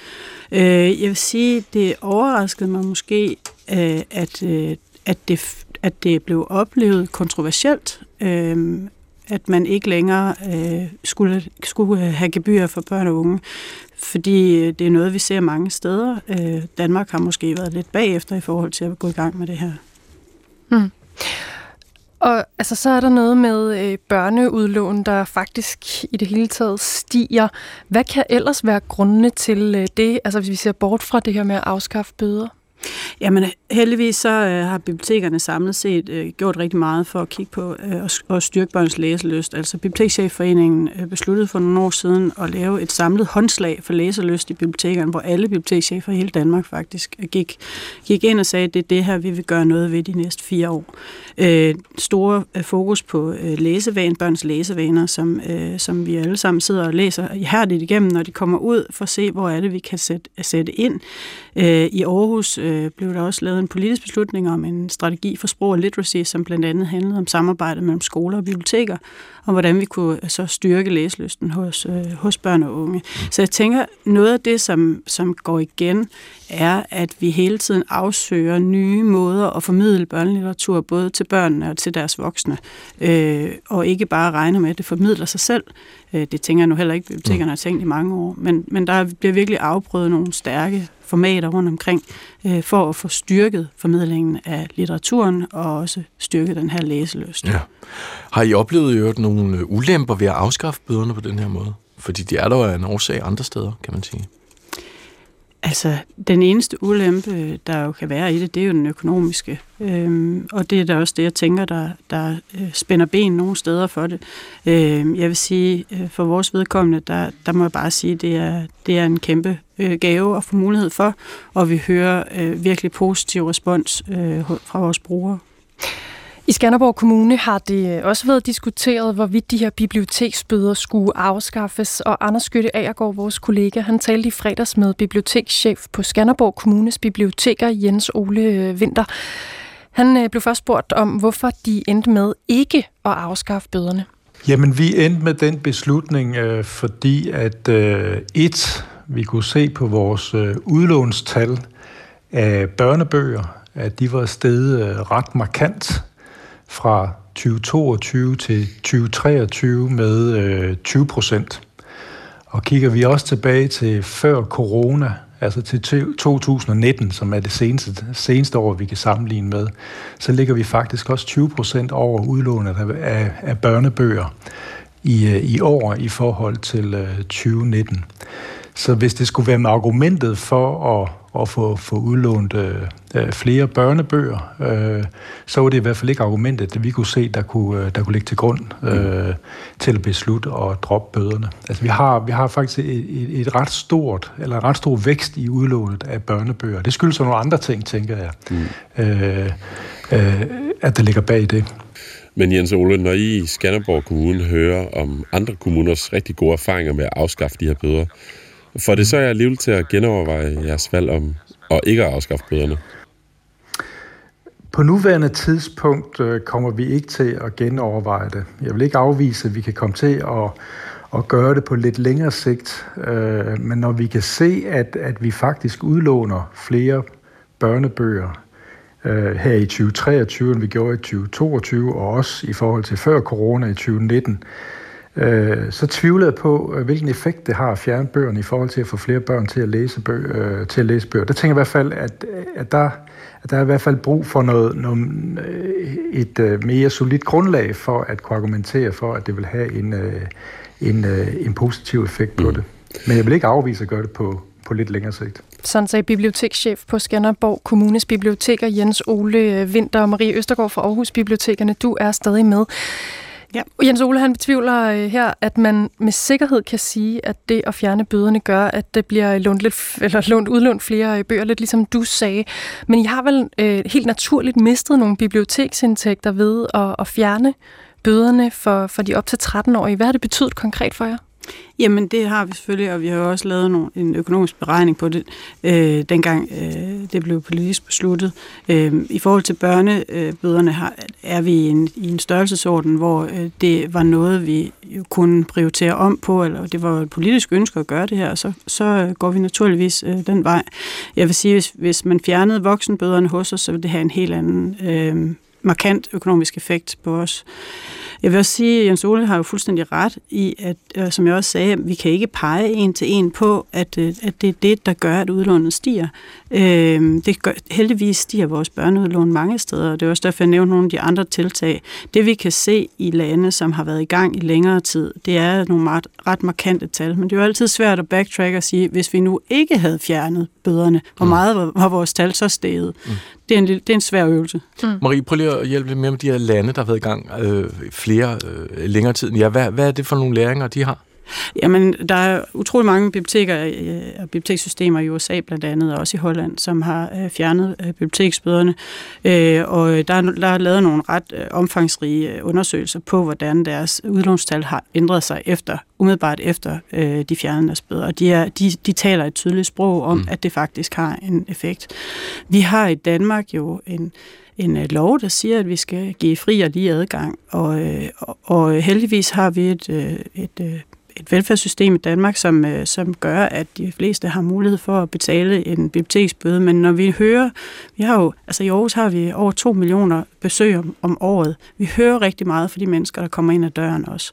Øh, jeg vil sige, det overraskede mig måske, øh, at, øh, at, det, at det blev oplevet kontroversielt, øh, at man ikke længere øh, skulle, skulle have gebyrer for børn og unge fordi øh, det er noget, vi ser mange steder. Øh, Danmark har måske været lidt bagefter i forhold til at gå i gang med det her. Mm.
Og altså, så er der noget med øh, børneudlån, der faktisk i det hele taget stiger. Hvad kan ellers være grundene til øh, det, altså hvis vi ser bort fra det her med at afskaffe bøder?
Jamen heldigvis så øh, har bibliotekerne samlet set øh, gjort rigtig meget for at kigge på øh, og styrke børns læselyst. Altså Bibliotekschefforeningen øh, besluttede for nogle år siden at lave et samlet håndslag for læselyst i bibliotekerne, hvor alle bibliotekschefer i hele Danmark faktisk øh, gik, gik ind og sagde, at det er det her, vi vil gøre noget ved de næste fire år. Øh, store øh, fokus på øh, læsevan, børns læsevaner, som, øh, som vi alle sammen sidder og læser ihærdigt igennem, når de kommer ud, for at se, hvor er det, vi kan sætte, sætte ind. Øh, I Aarhus øh, blev der også lavet en politisk beslutning om en strategi for sprog og literacy, som blandt andet handlede om samarbejde mellem skoler og biblioteker, og hvordan vi kunne så styrke læselysten hos, øh, hos børn og unge. Så jeg tænker, noget af det, som, som går igen, er, at vi hele tiden afsøger nye måder at formidle børnelitteratur, både til børnene og til deres voksne, øh, og ikke bare regner med, at det formidler sig selv. Øh, det tænker jeg nu heller ikke, bibliotekerne har tænkt i mange år, men, men der bliver virkelig afprøvet nogle stærke formater rundt omkring, øh, for at få styrket formidlingen af litteraturen, og også styrke den her læseløst. Ja.
Har I oplevet jo nogle ulemper ved at afskaffe bøderne på den her måde? Fordi de er der jo en årsag andre steder, kan man sige.
Altså, den eneste ulempe, der jo kan være i det, det er jo den økonomiske. Øhm, og det er da også det, jeg tænker, der, der øh, spænder ben nogle steder for det. Øhm, jeg vil sige, øh, for vores vedkommende, der, der må jeg bare sige, det er, det er en kæmpe øh, gave at få mulighed for, og vi hører øh, virkelig positiv respons øh, fra vores brugere.
I Skanderborg Kommune har det øh, også været diskuteret, hvorvidt de her biblioteksbøder skulle afskaffes, og Anders Skytte Agergaard, vores kollega, han talte i fredags med bibliotekschef på Skanderborg Kommunes biblioteker, Jens Ole øh, Vinter. Han øh, blev først spurgt om, hvorfor de endte med ikke at afskaffe bøderne.
Jamen, vi endte med den beslutning, øh, fordi at øh, et, vi kunne se på vores øh, udlånstal af børnebøger, at de var steget øh, ret markant fra 2022 til 2023 med øh, 20 procent. Og kigger vi også tilbage til før corona, altså til 2019, som er det seneste, seneste år, vi kan sammenligne med, så ligger vi faktisk også 20 procent over udlånet af, af børnebøger i, øh, i år i forhold til øh, 2019.
Så hvis det skulle være med argumentet for at, at få, få udlånt øh, øh, flere børnebøger, øh, så var det i hvert fald ikke argumentet, at vi kunne se, der kunne, øh, der kunne ligge til grund øh, til at beslutte at droppe bøderne. Altså vi har, vi har faktisk et, et, et ret stort, eller en ret stor vækst i udlånet af børnebøger. Det skyldes nogle andre ting, tænker jeg, mm. øh, øh, at det ligger bag det.
Men Jens Ole, når I i Skanderborg Kommune hører om andre kommuners rigtig gode erfaringer med at afskaffe de her bøder, får det så er alligevel til at genoverveje jeres valg om og ikke at afskaffe bøderne?
På nuværende tidspunkt øh, kommer vi ikke til at genoverveje det. Jeg vil ikke afvise, at vi kan komme til at, at gøre det på lidt længere sigt. Øh, men når vi kan se, at, at vi faktisk udlåner flere børnebøger øh, her i 2023, end vi gjorde i 2022, og også i forhold til før corona i 2019, øh, så tvivler jeg på, øh, hvilken effekt det har at fjerne bøgerne i forhold til at få flere børn til at læse, bøger, øh, til at læse bøger. Der tænker jeg i hvert fald, at, at, der, at der er i hvert fald brug for noget, noget, øh, et øh, mere solidt grundlag for at kunne argumentere for, at det vil have en, øh, en, øh, en positiv effekt på mm. det. Men jeg vil ikke afvise at gøre det på, på lidt længere sigt.
Sådan sagde bibliotekschef på Skanderborg Kommunes Biblioteker Jens Ole Vinter og Marie Østergaard fra Aarhus Bibliotekerne. Du er stadig med. Ja. Jens Ole han betvivler øh, her, at man med sikkerhed kan sige, at det at fjerne bøderne gør, at det bliver lånt, lidt, eller lånt udlånt flere øh, bøger, lidt ligesom du sagde. Men I har vel øh, helt naturligt mistet nogle biblioteksindtægter ved at, at fjerne bøderne for, for de op til 13-årige. Hvad har det betydet konkret for jer?
Jamen, det har vi selvfølgelig, og vi har også lavet nogle, en økonomisk beregning på det, øh, dengang øh, det blev politisk besluttet. Øh, I forhold til børnebøderne har, er vi i en, i en størrelsesorden, hvor øh, det var noget, vi jo kunne prioritere om på, eller det var et politisk ønske at gøre det her, og så, så går vi naturligvis øh, den vej. Jeg vil sige, hvis, hvis man fjernede voksenbøderne hos os, så ville det have en helt anden øh, markant økonomisk effekt på os. Jeg vil også sige, at Jens Ole har jo fuldstændig ret i, at øh, som jeg også sagde, vi kan ikke pege en til en på, at, øh, at det er det, der gør, at udlånet stiger. Øh, det gør, heldigvis stiger vores børneudlån mange steder, og det er også derfor, jeg nævner nogle af de andre tiltag. Det vi kan se i lande, som har været i gang i længere tid, det er nogle ret, ret markante tal, men det er jo altid svært at backtrack og sige, hvis vi nu ikke havde fjernet bøderne, hvor mm. meget var, var vores tal så steget? Mm. Det, er en, det er en svær øvelse.
Mm. Marie, prøv lige at hjælpe lidt mere med de her lande, der har været i gang øh, flere øh, længere tid. Ja, hvad, hvad er det for nogle læringer, de har?
Jamen, der er utrolig mange biblioteker øh, og bibliotekssystemer i USA blandt andet, og også i Holland, som har øh, fjernet øh, biblioteksbøderne. Og der, der er lavet nogle ret omfangsrige undersøgelser på, hvordan deres udlånstal har ændret sig efter, umiddelbart efter de fjernede deres bøder. Og de, er, de, de taler et tydeligt sprog om, mm. at det faktisk har en effekt. Vi har i Danmark jo en en lov, der siger, at vi skal give fri og lige adgang. Og, og, og heldigvis har vi et, et, et et velfærdssystem i Danmark, som, øh, som gør, at de fleste har mulighed for at betale en biblioteksbøde. Men når vi hører, vi har jo, altså i Aarhus har vi over 2 millioner besøg om, om året. Vi hører rigtig meget fra de mennesker, der kommer ind ad døren også.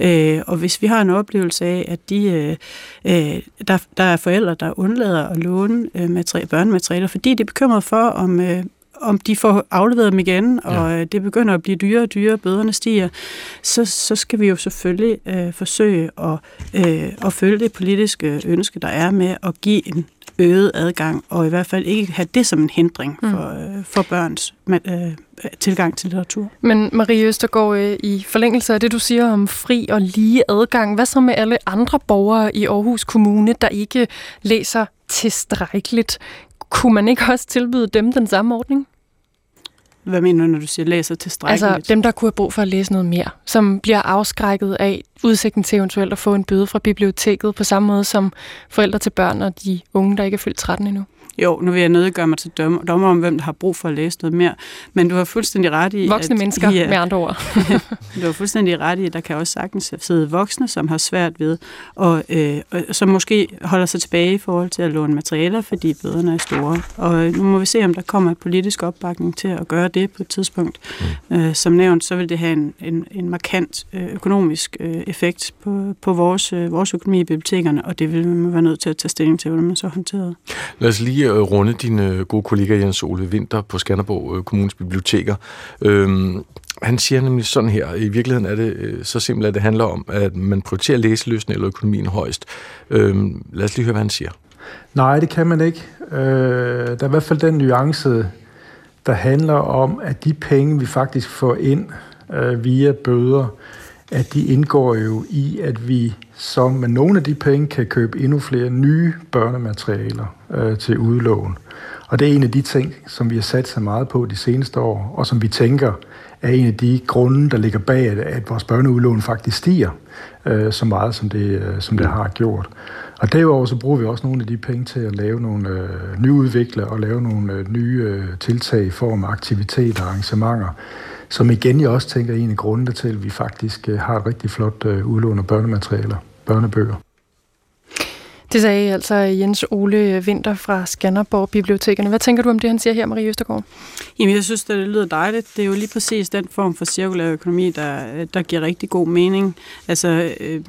Øh, og hvis vi har en oplevelse af, at de, øh, øh der, der er forældre, der undlader at låne øh, materi- børnematerialer, fordi de er bekymret for, om, øh, om de får afleveret dem igen, og ja. Øh, det begynder at blive dyrere og dyrere, bøderne stiger, så, så skal vi jo selvfølgelig øh, forsøge at, øh, at følge det politiske ønske, der er med at give en øget adgang, og i hvert fald ikke have det som en hindring mm. for, øh, for børns øh, tilgang til litteratur.
Men Marie Østergaard, øh, i forlængelse af det, du siger om fri og lige adgang, hvad så med alle andre borgere i Aarhus Kommune, der ikke læser tilstrækkeligt? Kunne man ikke også tilbyde dem den samme ordning?
Hvad mener du, når du siger læser tilstrækkeligt?
Altså dem, der kunne have brug for at læse noget mere, som bliver afskrækket af udsigten til eventuelt at få en bøde fra biblioteket, på samme måde som forældre til børn og de unge, der ikke er fyldt 13 endnu.
Jo, nu vil jeg nødt gøre mig til dommer, dommer om, hvem der har brug for at læse noget mere. Men du har fuldstændig ret i...
Voksne at, mennesker, ja, med andre ord.
du har fuldstændig ret i, at der kan også sagtens sidde voksne, som har svært ved, og, øh, og som måske holder sig tilbage i forhold til at låne materialer, fordi bøderne er store. Og nu må vi se, om der kommer et politisk opbakning til at gøre det på et tidspunkt. Mm. Øh, som nævnt, så vil det have en, en, en markant øh, økonomisk øh, effekt på, på vores, øh, vores økonomi i bibliotekerne, og det vil man være nødt til at tage stilling til, hvordan man så håndterer.
Lad os lige øh, runde din øh, gode kollega Jens Ole Vinter på Skanderborg øh, Kommunes Biblioteker. Øhm, Han siger nemlig sådan her, i virkeligheden er det øh, så simpelt, at det handler om, at man prioriterer læseløsning eller økonomien højst. Øhm, lad os lige høre, hvad han siger.
Nej, det kan man ikke. Øh, der er i hvert fald den nuance, der handler om, at de penge, vi faktisk får ind øh, via bøder, at de indgår jo i, at vi så med nogle af de penge kan købe endnu flere nye børnematerialer øh, til udlån. Og det er en af de ting, som vi har sat så meget på de seneste år, og som vi tænker er en af de grunde, der ligger bag, at, at vores børneudlån faktisk stiger øh, så meget, som det, øh, som det har gjort. Og derudover så bruger vi også nogle af de penge til at lave nogle øh, nyudvikle og lave nogle øh, nye øh, tiltag i form af aktiviteter og arrangementer, som igen jeg også tænker er en af grundene til, at vi faktisk øh, har et rigtig flot øh, udlån af børnematerialer, børnebøger.
Det sagde altså Jens Ole Vinter fra Skanderborg Bibliotekerne. Hvad tænker du om det, han siger her, Marie Østergaard?
Jamen, jeg synes, det lyder dejligt. Det er jo lige præcis den form for cirkulær økonomi, der, der giver rigtig god mening. Altså, øh,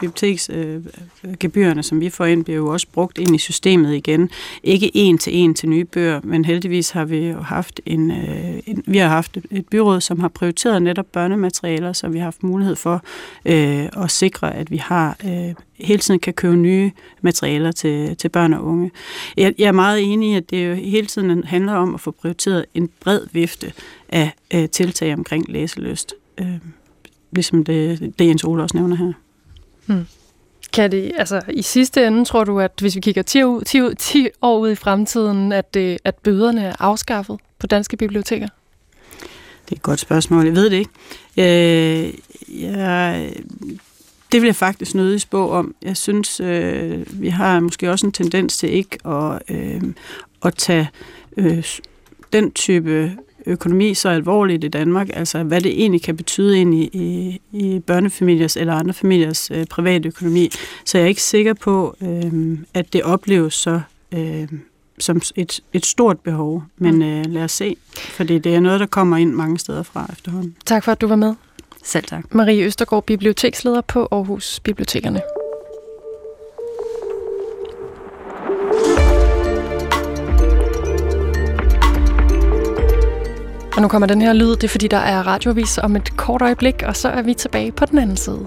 biblioteksgebyrerne, øh, som vi får ind, bliver jo også brugt ind i systemet igen. Ikke en til en til nye bøger, men heldigvis har vi jo haft en, øh, en vi har haft et byråd, som har prioriteret netop børnematerialer, så vi har haft mulighed for øh, at sikre, at vi har øh, hele tiden kan købe nye materialer til, til børn og unge. Jeg, jeg er meget enig i, at det jo hele tiden handler om at få prioriteret en bred vifte af øh, tiltag omkring læseløst. Øh, ligesom det, det Jens Ole også nævner her.
Hmm. Kan det, altså i sidste ende, tror du, at hvis vi kigger 10, 10, 10 år ud i fremtiden, at, det, at bøderne er afskaffet på danske biblioteker?
Det er et godt spørgsmål. Jeg ved det ikke. Øh, jeg, det vil jeg faktisk nødig spå om. Jeg synes, øh, vi har måske også en tendens til ikke at, øh, at tage øh, den type økonomi så alvorligt i Danmark, altså hvad det egentlig kan betyde ind i, i, i børnefamiliers eller andre familiers øh, private økonomi. Så jeg er ikke sikker på, øh, at det opleves så øh, som et, et stort behov. Men mm. øh, lad os se, fordi det er noget, der kommer ind mange steder fra efterhånden.
Tak for, at du var med.
Selv tak.
Marie Østergaard, biblioteksleder på Aarhus Bibliotekerne. Og nu kommer den her lyd, det er fordi, der er radiovis om et kort øjeblik, og så er vi tilbage på den anden side.